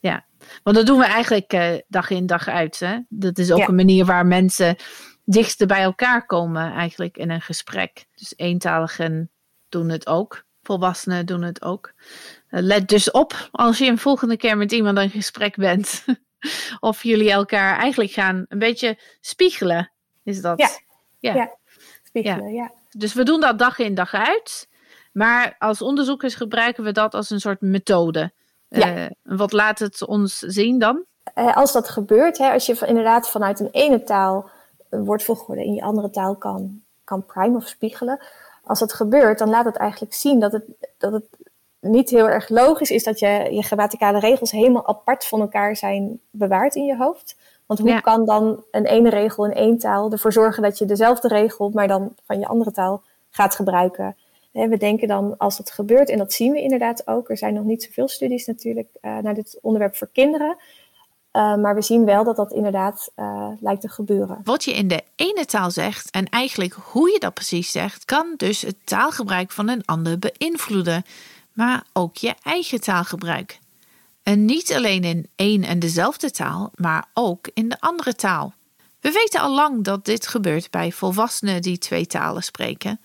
Ja, want dat doen we eigenlijk uh, dag in dag uit. Hè? Dat is ook ja. een manier waar mensen dichtst bij elkaar komen eigenlijk in een gesprek. Dus eentaligen doen het ook volwassenen doen het ook. Uh, let dus op als je een volgende keer met iemand in gesprek bent. of jullie elkaar eigenlijk gaan een beetje spiegelen. Is dat? Ja, ja. ja. spiegelen, ja. ja. Dus we doen dat dag in dag uit. Maar als onderzoekers gebruiken we dat als een soort methode. Ja. Uh, wat laat het ons zien dan? Uh, als dat gebeurt, hè, als je inderdaad vanuit een ene taal een woordvolgorde in je andere taal kan, kan prime of spiegelen, als dat gebeurt, dan laat het eigenlijk zien dat het, dat het niet heel erg logisch is dat je je grammaticale regels helemaal apart van elkaar zijn bewaard in je hoofd. Want hoe ja. kan dan een ene regel in één taal ervoor zorgen dat je dezelfde regel, maar dan van je andere taal gaat gebruiken? We denken dan als dat gebeurt, en dat zien we inderdaad ook, er zijn nog niet zoveel studies natuurlijk uh, naar dit onderwerp voor kinderen. Uh, maar we zien wel dat dat inderdaad uh, lijkt te gebeuren. Wat je in de ene taal zegt en eigenlijk hoe je dat precies zegt, kan dus het taalgebruik van een ander beïnvloeden, maar ook je eigen taalgebruik. En niet alleen in één en dezelfde taal, maar ook in de andere taal. We weten al lang dat dit gebeurt bij volwassenen die twee talen spreken.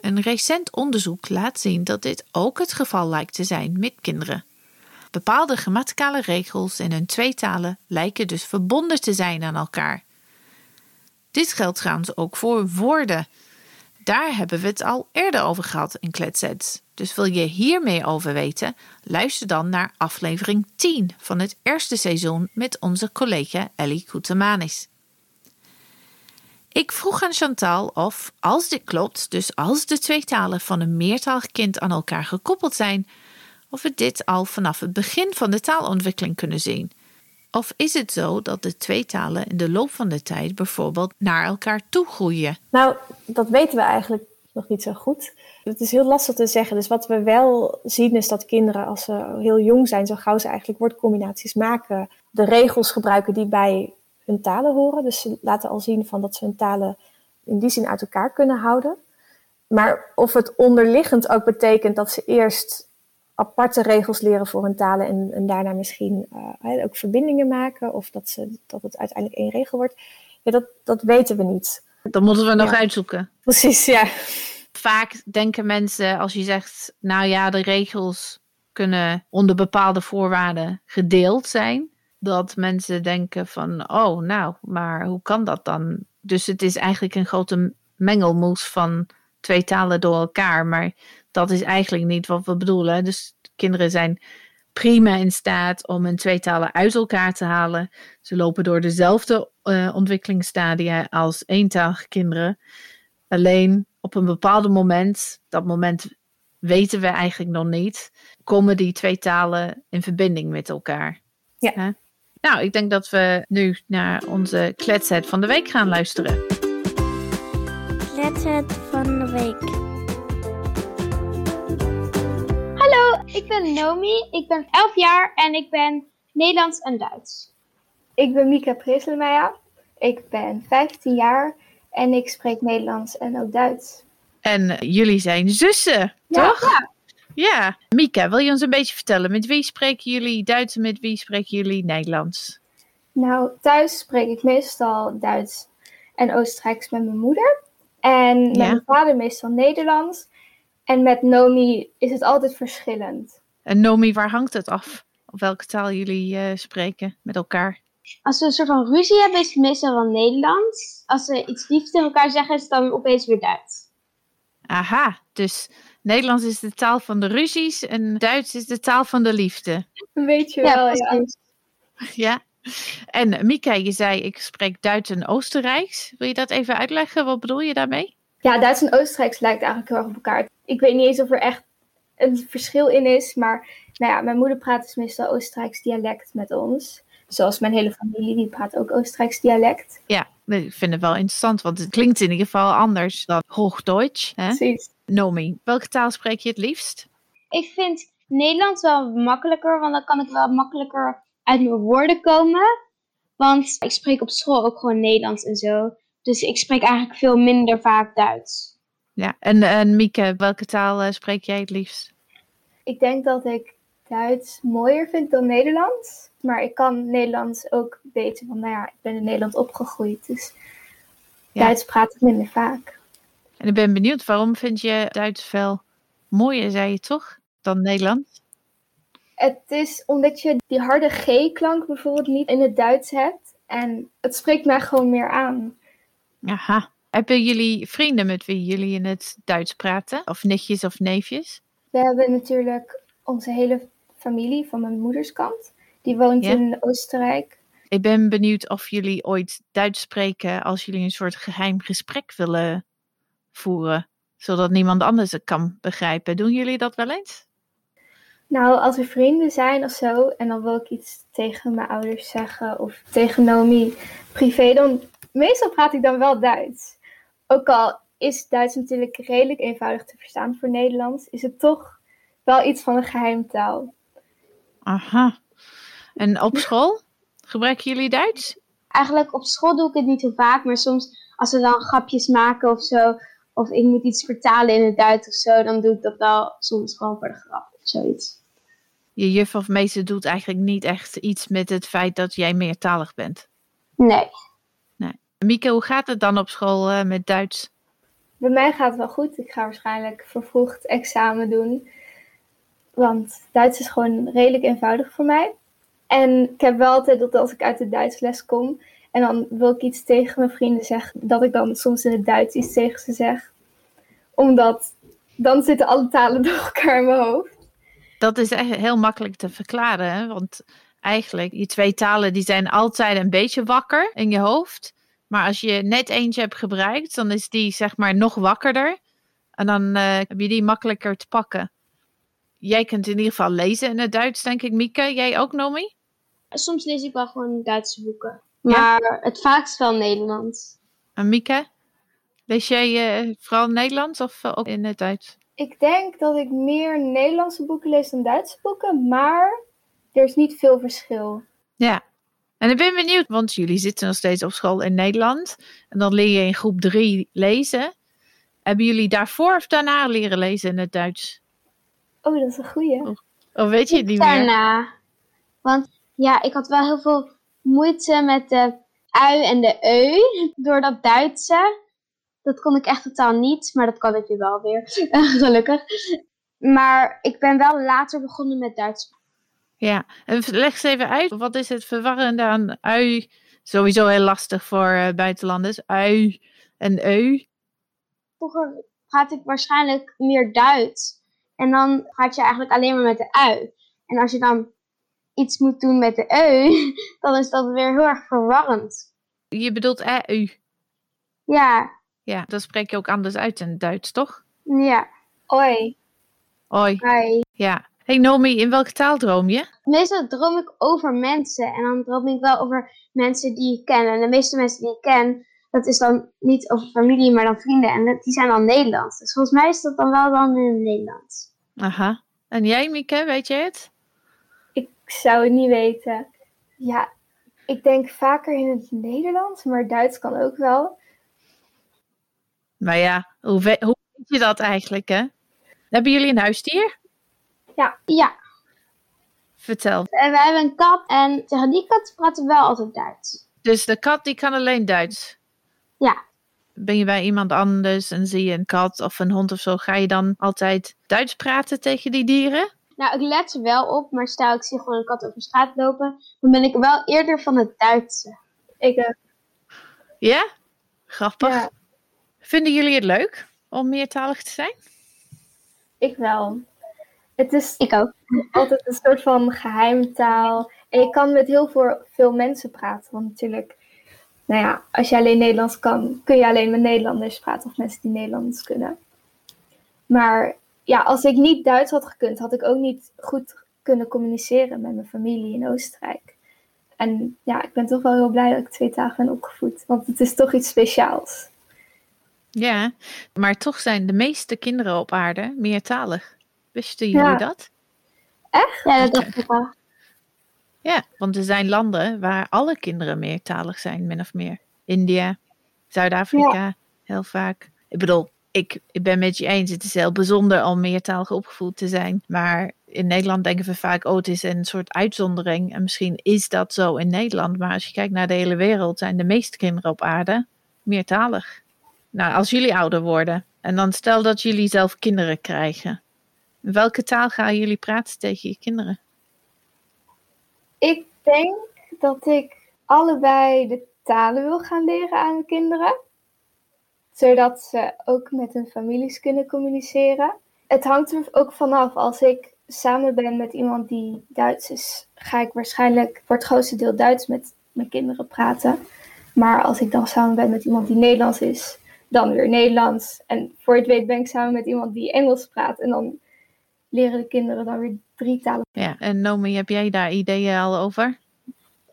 Een recent onderzoek laat zien dat dit ook het geval lijkt te zijn met kinderen. Bepaalde grammaticale regels in hun twee talen lijken dus verbonden te zijn aan elkaar. Dit geldt trouwens ook voor woorden. Daar hebben we het al eerder over gehad in Kletsets. Dus wil je hier meer over weten? Luister dan naar aflevering 10 van het eerste seizoen met onze collega Ellie Koetemanis. Ik vroeg aan Chantal of, als dit klopt, dus als de twee talen van een meertalig kind aan elkaar gekoppeld zijn, of we dit al vanaf het begin van de taalontwikkeling kunnen zien. Of is het zo dat de twee talen in de loop van de tijd bijvoorbeeld naar elkaar toe groeien? Nou, dat weten we eigenlijk nog niet zo goed. Het is heel lastig te zeggen. Dus wat we wel zien is dat kinderen, als ze heel jong zijn, zo gauw ze eigenlijk woordcombinaties maken, de regels gebruiken die bij hun talen horen. Dus ze laten al zien van dat ze hun talen in die zin uit elkaar kunnen houden. Maar of het onderliggend ook betekent dat ze eerst aparte regels leren voor hun talen en, en daarna misschien uh, ook verbindingen maken, of dat, ze, dat het uiteindelijk één regel wordt, ja, dat, dat weten we niet. Dat moeten we nog uitzoeken. Precies, ja. Vaak denken mensen als je zegt, nou ja, de regels kunnen onder bepaalde voorwaarden gedeeld zijn, dat mensen denken van, oh nou, maar hoe kan dat dan? Dus het is eigenlijk een grote mengelmoes van twee talen door elkaar, maar dat is eigenlijk niet wat we bedoelen. Dus kinderen zijn prima in staat om hun twee talen uit elkaar te halen. Ze lopen door dezelfde uh, ontwikkelingsstadia als eentalige kinderen. Alleen op een bepaald moment, dat moment weten we eigenlijk nog niet, komen die twee talen in verbinding met elkaar. Ja. Nou, ik denk dat we nu naar onze kletset van de week gaan luisteren. Kletset van de week. Ik ben Nomi. Ik ben 11 jaar en ik ben Nederlands en Duits. Ik ben Mika Preselmeijer. Ik ben 15 jaar en ik spreek Nederlands en ook Duits. En jullie zijn zussen, toch? Ja. Ja. Mika, wil je ons een beetje vertellen? Met wie spreken jullie Duits en met wie spreken jullie Nederlands? Nou, thuis spreek ik meestal Duits en Oostenrijks met mijn moeder. En met Ja. mijn vader meestal Nederlands. En met Nomi is het altijd verschillend. En Nomi, waar hangt het af? Op welke taal jullie eh, spreken met elkaar? Als we een soort van ruzie hebben, is het meestal wel Nederlands. Als ze iets liefs tegen elkaar zeggen, is het dan opeens weer Duits. Aha, dus Nederlands is de taal van de ruzies en Duits is de taal van de liefde. Weet je wel, ja. Ja. En Mika, je zei ik spreek Duits en Oostenrijks. Wil je dat even uitleggen? Wat bedoel je daarmee? Ja, Duits en Oostenrijks lijkt eigenlijk heel erg op elkaar. Ik weet niet eens of er echt een verschil in is. Maar nou ja, mijn moeder praat dus meestal Oostenrijks dialect met ons. Zoals mijn hele familie, die praat ook Oostenrijks dialect. Ja, ik vind het wel interessant, want het klinkt in ieder geval anders dan Hoogduits. Hè? Precies. Nomi, welke taal spreek je het liefst? Ik vind Nederlands wel makkelijker, want dan kan ik wel makkelijker uit mijn woorden komen. Want ik spreek op school ook gewoon Nederlands en zo. Dus ik spreek eigenlijk veel minder vaak Duits. Ja, en, en Mieke, welke taal eh, spreek jij het liefst? Ik denk dat ik Duits mooier vind dan Nederlands. Maar ik kan Nederlands ook beter. Want nou ja, ik ben in Nederland opgegroeid. Dus Ja. Duits praat ik minder vaak. En ik ben benieuwd, waarom vind je Duits veel mooier, zei je toch, dan Nederlands? Het is omdat je die harde G-klank bijvoorbeeld niet in het Duits hebt. En het spreekt mij gewoon meer aan. Aha. Hebben jullie vrienden met wie jullie in het Duits praten? Of nichtjes of neefjes? We hebben natuurlijk onze hele familie van mijn moeders kant. Die woont Ja. in Oostenrijk. Ik ben benieuwd of jullie ooit Duits spreken als jullie een soort geheim gesprek willen voeren, zodat niemand anders het kan begrijpen. Doen jullie dat wel eens? Nou, als we vrienden zijn of zo, en dan wil ik iets tegen mijn ouders zeggen of tegen Nomi privé, dan meestal praat ik dan wel Duits. Ook al is Duits natuurlijk redelijk eenvoudig te verstaan voor Nederlands, is het toch wel iets van een geheimtaal. Aha. En op school? Gebruiken jullie Duits? Eigenlijk op school doe ik het niet zo vaak, maar soms als we dan grapjes maken of zo, of ik moet iets vertalen in het Duits of zo, dan doe ik dat wel soms gewoon voor de grap of zoiets. Je juf of meester doet eigenlijk niet echt iets met het feit dat jij meertalig bent. Nee. Mieke, hoe gaat het dan op school eh, met Duits? Bij mij gaat het wel goed. Ik ga waarschijnlijk vervroegd examen doen. Want Duits is gewoon redelijk eenvoudig voor mij. En ik heb wel altijd dat als ik uit de Duitsles kom En dan wil ik iets tegen mijn vrienden zeggen, dat ik dan soms in het Duits iets tegen ze zeg. Omdat dan zitten alle talen door elkaar in mijn hoofd. Dat is echt heel makkelijk te verklaren, hè? want eigenlijk, die twee talen die zijn altijd een beetje wakker in je hoofd. Maar als je net eentje hebt gebruikt, dan is die zeg maar nog wakkerder. En dan eh, heb je die makkelijker te pakken. Jij kunt in ieder geval lezen in het Duits, denk ik, Mieke. Jij ook, Nomi? Soms lees ik wel gewoon Duitse boeken. Ja? Maar het vaakst wel Nederlands. En Mieke? Lees jij eh, vooral Nederlands of eh, ook in het Duits? Ik denk dat ik meer Nederlandse boeken lees dan Duitse boeken, maar er is niet veel verschil. Ja. En ik ben benieuwd, want jullie zitten nog steeds op school in Nederland. En dan leer je in groep drie lezen. Hebben jullie daarvoor of daarna leren lezen in het Duits? Oh, dat is een goeie. Of weet je het niet meer? Daarna. Want ja, ik had wel heel veel moeite met de ui en de eu door dat Duitse. Dat kon ik echt totaal niet, maar dat kan ik nu wel weer, gelukkig. Maar ik ben wel later begonnen met Duits. Ja, en leg eens even uit. Wat is het verwarrende aan ui? Sowieso heel lastig voor eh, buitenlanders. Ui en eu. Vroeger praat ik waarschijnlijk meer Duits. En dan praat je eigenlijk alleen maar met de ui. En als je dan iets moet doen met de eu, dan is dat weer heel erg verwarrend. Je bedoelt eu. Ja, Ja, dat spreek je ook anders uit in het Duits, toch? ja. Oi. Oi. Hi. Ja. Hey Nomi, in welke taal droom je? Meestal droom ik over mensen. En dan droom ik wel over mensen die ik ken. En de meeste mensen die ik ken, dat is dan niet over familie, maar dan vrienden. En die zijn dan Nederlands. Dus volgens mij is dat dan wel dan in het Nederlands. Aha. En jij, Mieke, weet je het? Ik zou het niet weten. Ja, ik denk vaker in het Nederlands, maar Duits kan ook wel. Maar ja, hoe, hoe weet je dat eigenlijk, hè? Hebben jullie een huisdier? Ja, Vertel. en we hebben een kat. En tegen die kat praten we wel altijd Duits. Dus de kat die kan alleen Duits. Ja. Ben je bij iemand anders en zie je een kat of een hond of zo, ga je dan altijd Duits praten tegen die dieren? Nou, ik let er wel op. Maar stel ik zie gewoon een kat over straat lopen. Dan ben ik wel eerder van het Duitse. Ik, eh, Ja? Grappig. ja, Vinden jullie het leuk om meertalig te zijn? ik wel. Het is Ik ook. altijd een soort van geheimtaal. En je kan met heel veel, veel mensen praten. Want natuurlijk, nou ja, als je alleen Nederlands kan, kun je alleen met Nederlanders praten. Of mensen die Nederlands kunnen. Maar ja, als ik niet Duits had gekund, had ik ook niet goed kunnen communiceren met mijn familie in Oostenrijk. En ja, ik ben toch wel heel blij dat ik twee dagen ben opgevoed. Want het is toch iets speciaals. Ja, maar toch zijn de meeste kinderen op aarde meertalig. Wisten jullie Ja. dat? Ja, dat dacht ik wel. Ja, want er zijn landen waar alle kinderen meertalig zijn, min of meer. India, Zuid-Afrika, heel vaak. Ik bedoel, ik, ik ben met je eens, het is heel bijzonder om meertalig opgevoed te zijn. Maar in Nederland denken we vaak, oh, het is een soort uitzondering. En misschien is dat zo in Nederland. Maar als je kijkt naar de hele wereld, zijn de meeste kinderen op aarde meertalig. Nou, als jullie ouder worden, en dan stel dat jullie zelf kinderen krijgen. Welke taal gaan jullie praten tegen je kinderen? Ik denk dat ik allebei de talen wil gaan leren aan mijn kinderen. Zodat ze ook met hun families kunnen communiceren. Het hangt er ook vanaf. Als ik samen ben met iemand die Duits is, ga ik waarschijnlijk voor het grootste deel Duits met mijn kinderen praten. Maar als ik dan samen ben met iemand die Nederlands is, dan weer Nederlands. En voor het weet ben ik samen met iemand die Engels praat. En dan leren de kinderen dan weer drie talen. Ja, en Nomi, heb jij daar ideeën al over?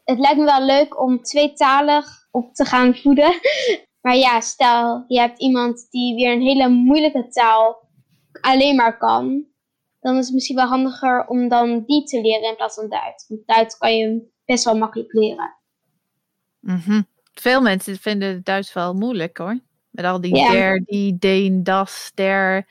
Het lijkt me wel leuk om tweetalig op te gaan voeden. Maar ja, stel je hebt iemand die weer een hele moeilijke taal alleen maar kan. Dan is het misschien wel handiger om dan die te leren in plaats van Duits. Want Duits kan je best wel makkelijk leren. Mhm. Veel mensen vinden het Duits wel moeilijk hoor. Met al die Ja. der, die, deen, das, der.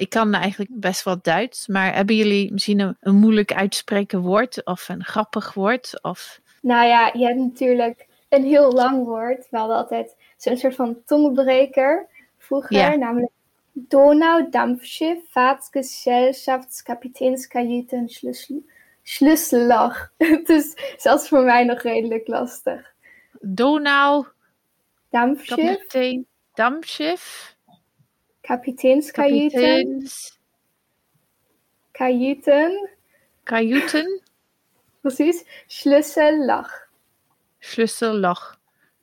Ik kan eigenlijk best wel Duits, maar hebben jullie misschien een, een moeilijk uitspreken woord of een grappig woord? Of... Nou ja, je hebt natuurlijk een heel lang woord. We hadden altijd zo'n soort van tongenbreker vroeger. Ja. Namelijk Donau, Dampfschiff, Vaartgesellschaftskapiteinskajüte en Schlüssel, Schlüsselloch. Het is zelfs voor mij nog redelijk lastig. Donau, Dampfschiff, kapiteinskajüten, kapiteins, kajüten, kajüten, precies, Schlüsselloch. Schlüsselloch.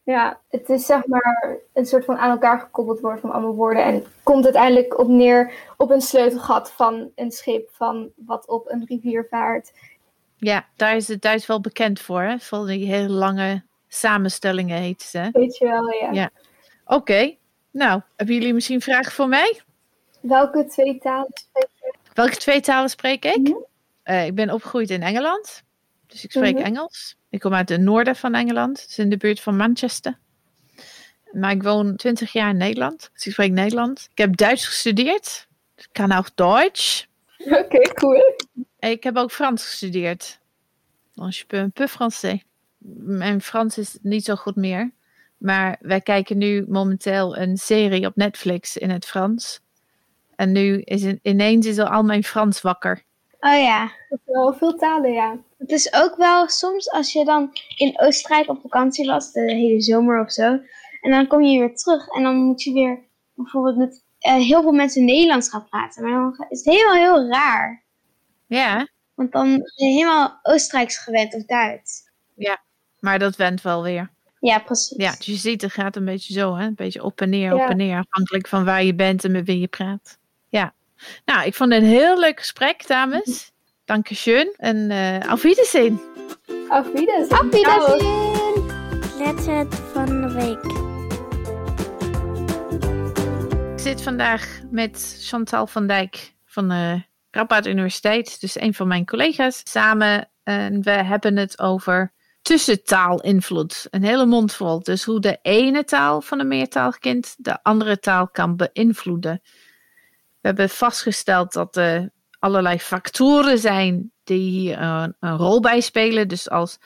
Ja, het is zeg maar een soort van aan elkaar gekoppeld worden van allemaal woorden. En komt uiteindelijk op neer op een sleutelgat van een schip van wat op een rivier vaart. Ja, daar is het Duits wel bekend voor, hè? Van die hele lange samenstellingen heet ze. Weet je wel, ja. Ja. Oké, nou, hebben jullie misschien vragen voor mij? Welke twee talen spreek je? Welke twee talen spreek ik? Mhm. Eh, ik ben opgegroeid in Engeland, dus ik spreek Mhm. Engels. Ik kom uit het noorden van Engeland, dus in de buurt van Manchester. Maar ik woon 20 jaar in Nederland, dus ik spreek Nederlands. Ik heb Duits gestudeerd, ik kan ook Duits. Oké, cool. En ik heb ook Frans gestudeerd. Dus je un peu français. Mijn Frans is niet zo goed meer. Maar wij kijken nu momenteel een serie op Netflix in het Frans. En nu is het, ineens is al mijn Frans wakker. Oh ja. Wel veel talen, ja. Het is ook wel soms als je dan in Oostenrijk op vakantie was, de hele zomer of zo. En dan kom je weer terug en dan moet je weer bijvoorbeeld met eh, heel veel mensen Nederlands gaan praten. Maar dan is het helemaal heel raar. Ja, Want dan ben je helemaal Oostenrijks gewend of Duits. maar dat went wel weer. Ja, precies. Ja, dus je ziet, het gaat een beetje zo, hè? Een beetje op en neer, Ja. op en neer. Afhankelijk van waar je bent en met wie je praat. Ja. Nou, ik vond het een heel leuk gesprek, dames. Dank je schön. En eh auf Wiedersehen. Auf Wiedersehen. Auf Wiedersehen! Kletset van de week. Ik zit vandaag met Chantal van Dijk van de Radboud Universiteit, dus een van mijn collega's, samen. En we hebben het over tussentaalinvloed. Een hele mond vol. Dus hoe de ene taal van een meertalig kind de andere taal kan beïnvloeden. We hebben vastgesteld dat er allerlei factoren zijn die hier een, een rol bij spelen. Dus als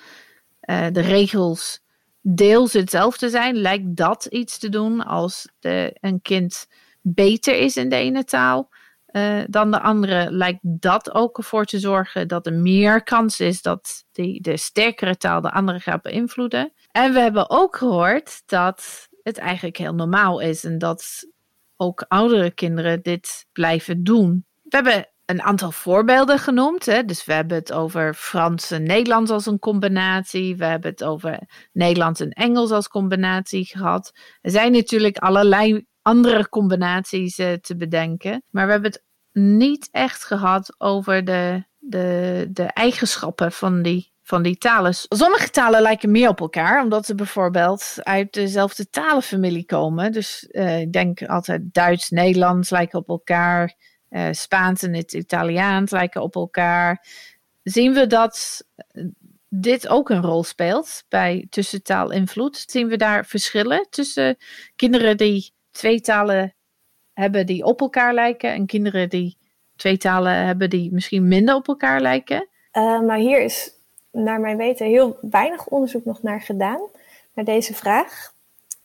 eh, de regels deels hetzelfde zijn, lijkt dat iets te doen als de, een kind beter is in de ene taal eh, dan de andere, lijkt dat ook ervoor te zorgen dat er meer kans is dat die, de sterkere taal de andere gaat beïnvloeden. En we hebben ook gehoord dat het eigenlijk heel normaal is en dat ook oudere kinderen dit blijven doen. We hebben een aantal voorbeelden genoemd. Hè? Dus we hebben het over Frans en Nederlands als een combinatie. We hebben het over Nederlands en Engels als combinatie gehad. Er zijn natuurlijk allerlei andere combinaties eh, te bedenken. Maar we hebben het niet echt gehad over de, de, de eigenschappen van die, van die talen. Sommige talen lijken meer op elkaar, omdat ze bijvoorbeeld uit dezelfde talenfamilie komen. Dus eh, ik denk altijd Duits, Nederlands lijken op elkaar. eh, Spaans en het Italiaans lijken op elkaar. Zien we dat dit ook een rol speelt bij tussentaalinvloed? Zien we daar verschillen tussen kinderen die twee talen hebben die op elkaar lijken en kinderen die twee talen hebben die misschien minder op elkaar lijken? Uh, maar hier is naar mijn weten heel weinig onderzoek nog naar gedaan, naar deze vraag.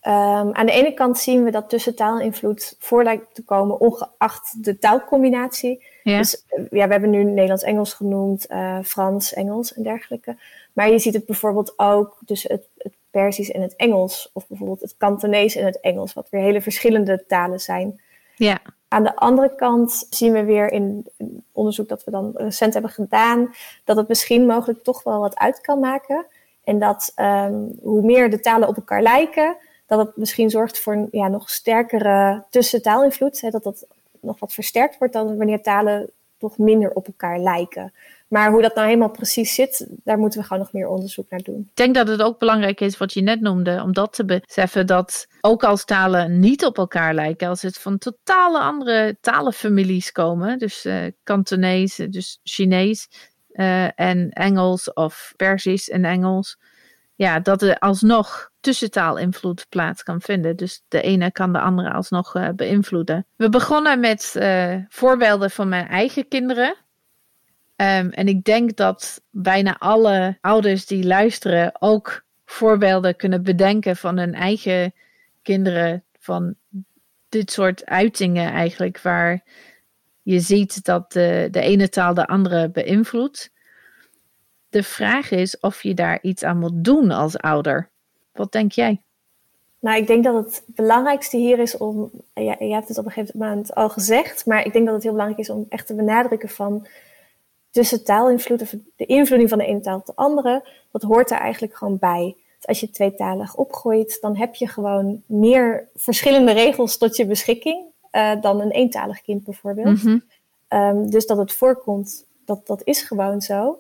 Um, aan de ene kant zien we dat tussentaalinvloed voor lijkt te komen, ongeacht de taalcombinatie. Ja. Dus ja, we hebben nu Nederlands-Engels genoemd, uh, Frans, Engels en dergelijke. Maar je ziet het bijvoorbeeld ook tussen het, het Persisch en het Engels, of bijvoorbeeld het Kantonees en het Engels, wat weer hele verschillende talen zijn. Ja. Aan de andere kant zien we weer in onderzoek dat we dan recent hebben gedaan, dat het misschien mogelijk toch wel wat uit kan maken. En dat um, hoe meer de talen op elkaar lijken, dat het misschien zorgt voor een ja, nog sterkere tussentaalinvloed. Hè, dat dat nog wat versterkt wordt dan wanneer talen toch minder op elkaar lijken. Maar hoe dat nou helemaal precies zit, daar moeten we gewoon nog meer onderzoek naar doen. Ik denk dat het ook belangrijk is wat je net noemde, om dat te beseffen dat ook als talen niet op elkaar lijken, als het van totale andere talenfamilies komen, dus uh, Kantonees, dus Chinees uh, en Engels of Persisch en Engels, ja, dat er alsnog tussentaalinvloed plaats kan vinden. Dus de ene kan de andere alsnog uh, beïnvloeden. We begonnen met voorbeelden van mijn eigen kinderen. Um, en ik denk dat bijna alle ouders die luisteren ook voorbeelden kunnen bedenken van hun eigen kinderen. Van dit soort uitingen eigenlijk, waar je ziet dat de, de ene taal de andere beïnvloedt. De vraag is of je daar iets aan moet doen als ouder. Wat denk jij? Nou, ik denk dat het belangrijkste hier is om, je hebt het op een gegeven moment al gezegd, maar ik denk dat het heel belangrijk is om echt te benadrukken van tussen taalinvloed of de invloeding van de ene taal op de andere, dat hoort er eigenlijk gewoon bij. Dus als je tweetalig opgroeit, dan heb je gewoon meer verschillende regels tot je beschikking uh, dan een eentalig kind bijvoorbeeld. Mhm. Um, dus dat het voorkomt, dat, dat is gewoon zo.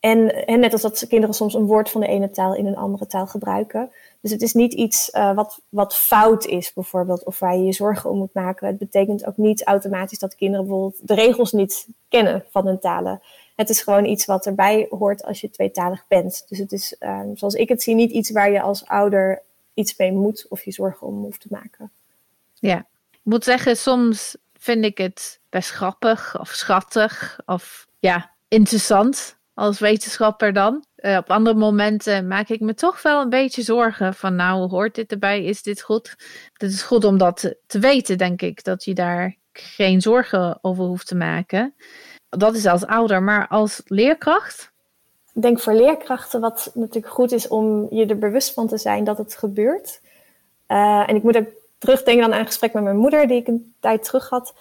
En, en net als dat kinderen soms een woord van de ene taal in een andere taal gebruiken. Dus het is niet iets uh, wat, wat fout is, bijvoorbeeld, of waar je je zorgen om moet maken. Het betekent ook niet automatisch dat kinderen bijvoorbeeld de regels niet kennen van hun talen. Het is gewoon iets wat erbij hoort als je tweetalig bent. Dus het is, um, zoals ik het zie, niet iets waar je als ouder iets mee moet of je zorgen om hoeft te maken. Ja, ik moet zeggen, soms vind ik het best grappig of schattig of ja, interessant als wetenschapper dan. Uh, op andere momenten maak ik me toch wel een beetje zorgen van nou, hoort dit erbij? Is dit goed? Het is goed om dat te weten, denk ik, dat je daar geen zorgen over hoeft te maken. Dat is als ouder, maar als leerkracht? Ik denk voor leerkrachten wat natuurlijk goed is om je er bewust van te zijn dat het gebeurt. Uh, en ik moet ook terugdenken aan een gesprek met mijn moeder, die ik een tijd terug had.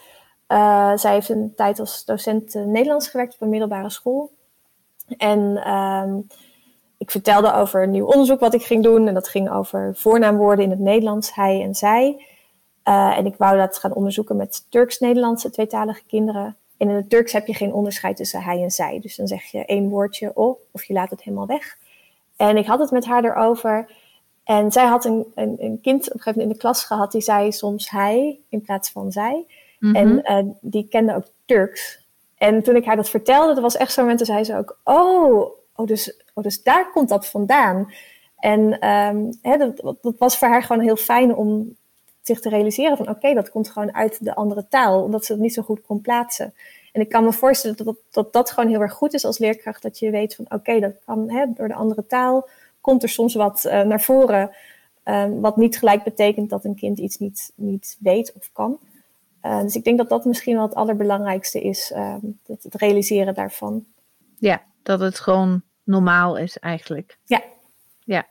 Uh, zij heeft een tijd als docent Nederlands gewerkt op een middelbare school. En um, ik vertelde over een nieuw onderzoek wat ik ging doen. En dat ging over voornaamwoorden in het Nederlands, hij en zij. Uh, en ik wou dat gaan onderzoeken met Turks-Nederlandse tweetalige kinderen. En in het Turks heb je geen onderscheid tussen hij en zij. Dus dan zeg je één woordje oh, of je laat het helemaal weg. En ik had het met haar erover. En zij had een, een, een kind op een gegeven moment in de klas gehad. Die zei soms hij in plaats van zij. Mm -hmm. En uh, die kende ook Turks. En toen ik haar dat vertelde, dat was echt zo'n moment, toen zei ze ook, oh, oh, dus, oh, dus daar komt dat vandaan. En um, hè, dat, dat, was voor haar gewoon heel fijn om zich te realiseren van, oké, dat komt gewoon uit de andere taal, omdat ze het niet zo goed kon plaatsen. En ik kan me voorstellen dat dat, dat, gewoon heel erg goed is als leerkracht, dat je weet van, oké, dat kan hè, door de andere taal, komt er soms wat uh, naar voren, um, wat niet gelijk betekent dat een kind iets niet, niet weet of kan. Uh, dus ik denk dat dat misschien wel het allerbelangrijkste is, uh, het, het, realiseren daarvan. Ja, dat het gewoon normaal is eigenlijk. Ja. Ja.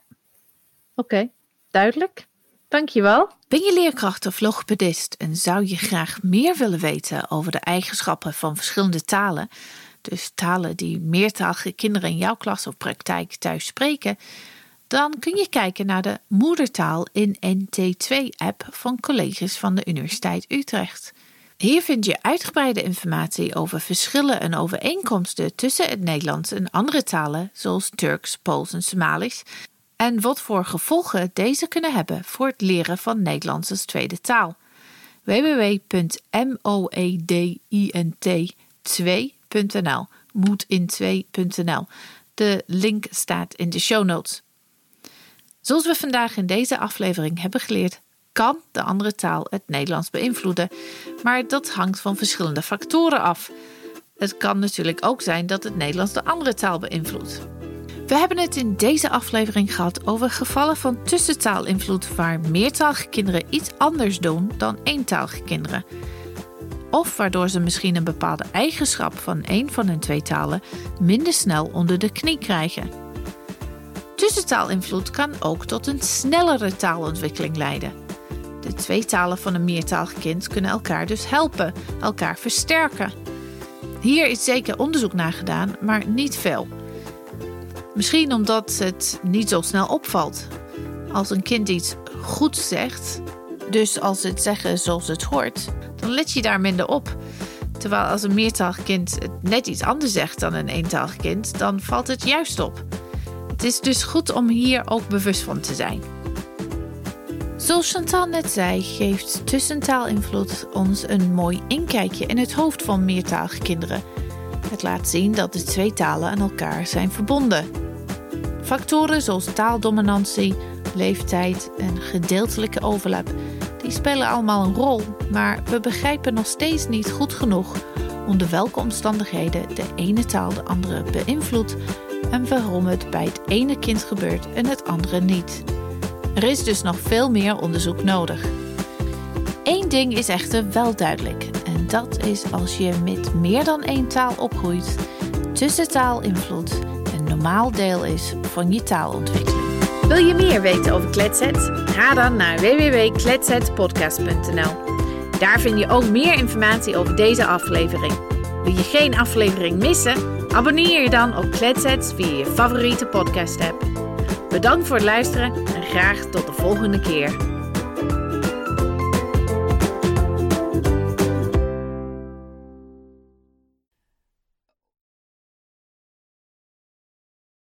Oké, okay. duidelijk. Dankjewel. Ben je leerkracht of logopedist en zou je graag meer willen weten over de eigenschappen van verschillende talen, dus talen die meertalige kinderen in jouw klas of praktijk thuis spreken, dan kun je kijken naar de moedertaal in NT2-app van collega's van de Universiteit Utrecht. Hier vind je uitgebreide informatie over verschillen en overeenkomsten tussen het Nederlands en andere talen, zoals Turks, Pools en Somalisch, en wat voor gevolgen deze kunnen hebben voor het leren van Nederlands als tweede taal. www.moedint2.nl moedin2.nl De link staat in de show notes. Zoals we vandaag in deze aflevering hebben geleerd, kan de andere taal het Nederlands beïnvloeden, maar dat hangt van verschillende factoren af. Het kan natuurlijk ook zijn dat het Nederlands de andere taal beïnvloedt. We hebben het in deze aflevering gehad over gevallen van tussentaalinvloed waar meertalige kinderen iets anders doen dan eentalige kinderen. Of waardoor ze misschien een bepaalde eigenschap van een van hun twee talen minder snel onder de knie krijgen. Tussentaalinvloed kan ook tot een snellere taalontwikkeling leiden. De twee talen van een meertalig kind kunnen elkaar dus helpen, elkaar versterken. Hier is zeker onderzoek naar gedaan, maar niet veel. Misschien omdat het niet zo snel opvalt. Als een kind iets goed zegt, dus als het zeggen zoals het hoort, dan let je daar minder op. Terwijl als een meertalig kind net iets anders zegt dan een eentalig kind, dan valt het juist op. Het is dus goed om hier ook bewust van te zijn. Zoals Chantal net zei, geeft tussentaalinvloed ons een mooi inkijkje in het hoofd van meertalige kinderen. Het laat zien dat de twee talen aan elkaar zijn verbonden. Factoren zoals taaldominantie, leeftijd en gedeeltelijke overlap, die spelen allemaal een rol, maar we begrijpen nog steeds niet goed genoeg onder welke omstandigheden de ene taal de andere beïnvloedt en waarom het bij het ene kind gebeurt en het andere niet. Er is dus nog veel meer onderzoek nodig. Eén ding is echter wel duidelijk, en dat is als je met meer dan één taal opgroeit, tussentaalinvloed een normaal deel is van je taalontwikkeling. Wil je meer weten over Kletset? Ga dan naar www.kletsetpodcast.nl. Daar vind je ook meer informatie over deze aflevering. Wil je geen aflevering missen? Abonneer je dan op Kletsets via je favoriete podcast app. Bedankt voor het luisteren en graag tot de volgende keer.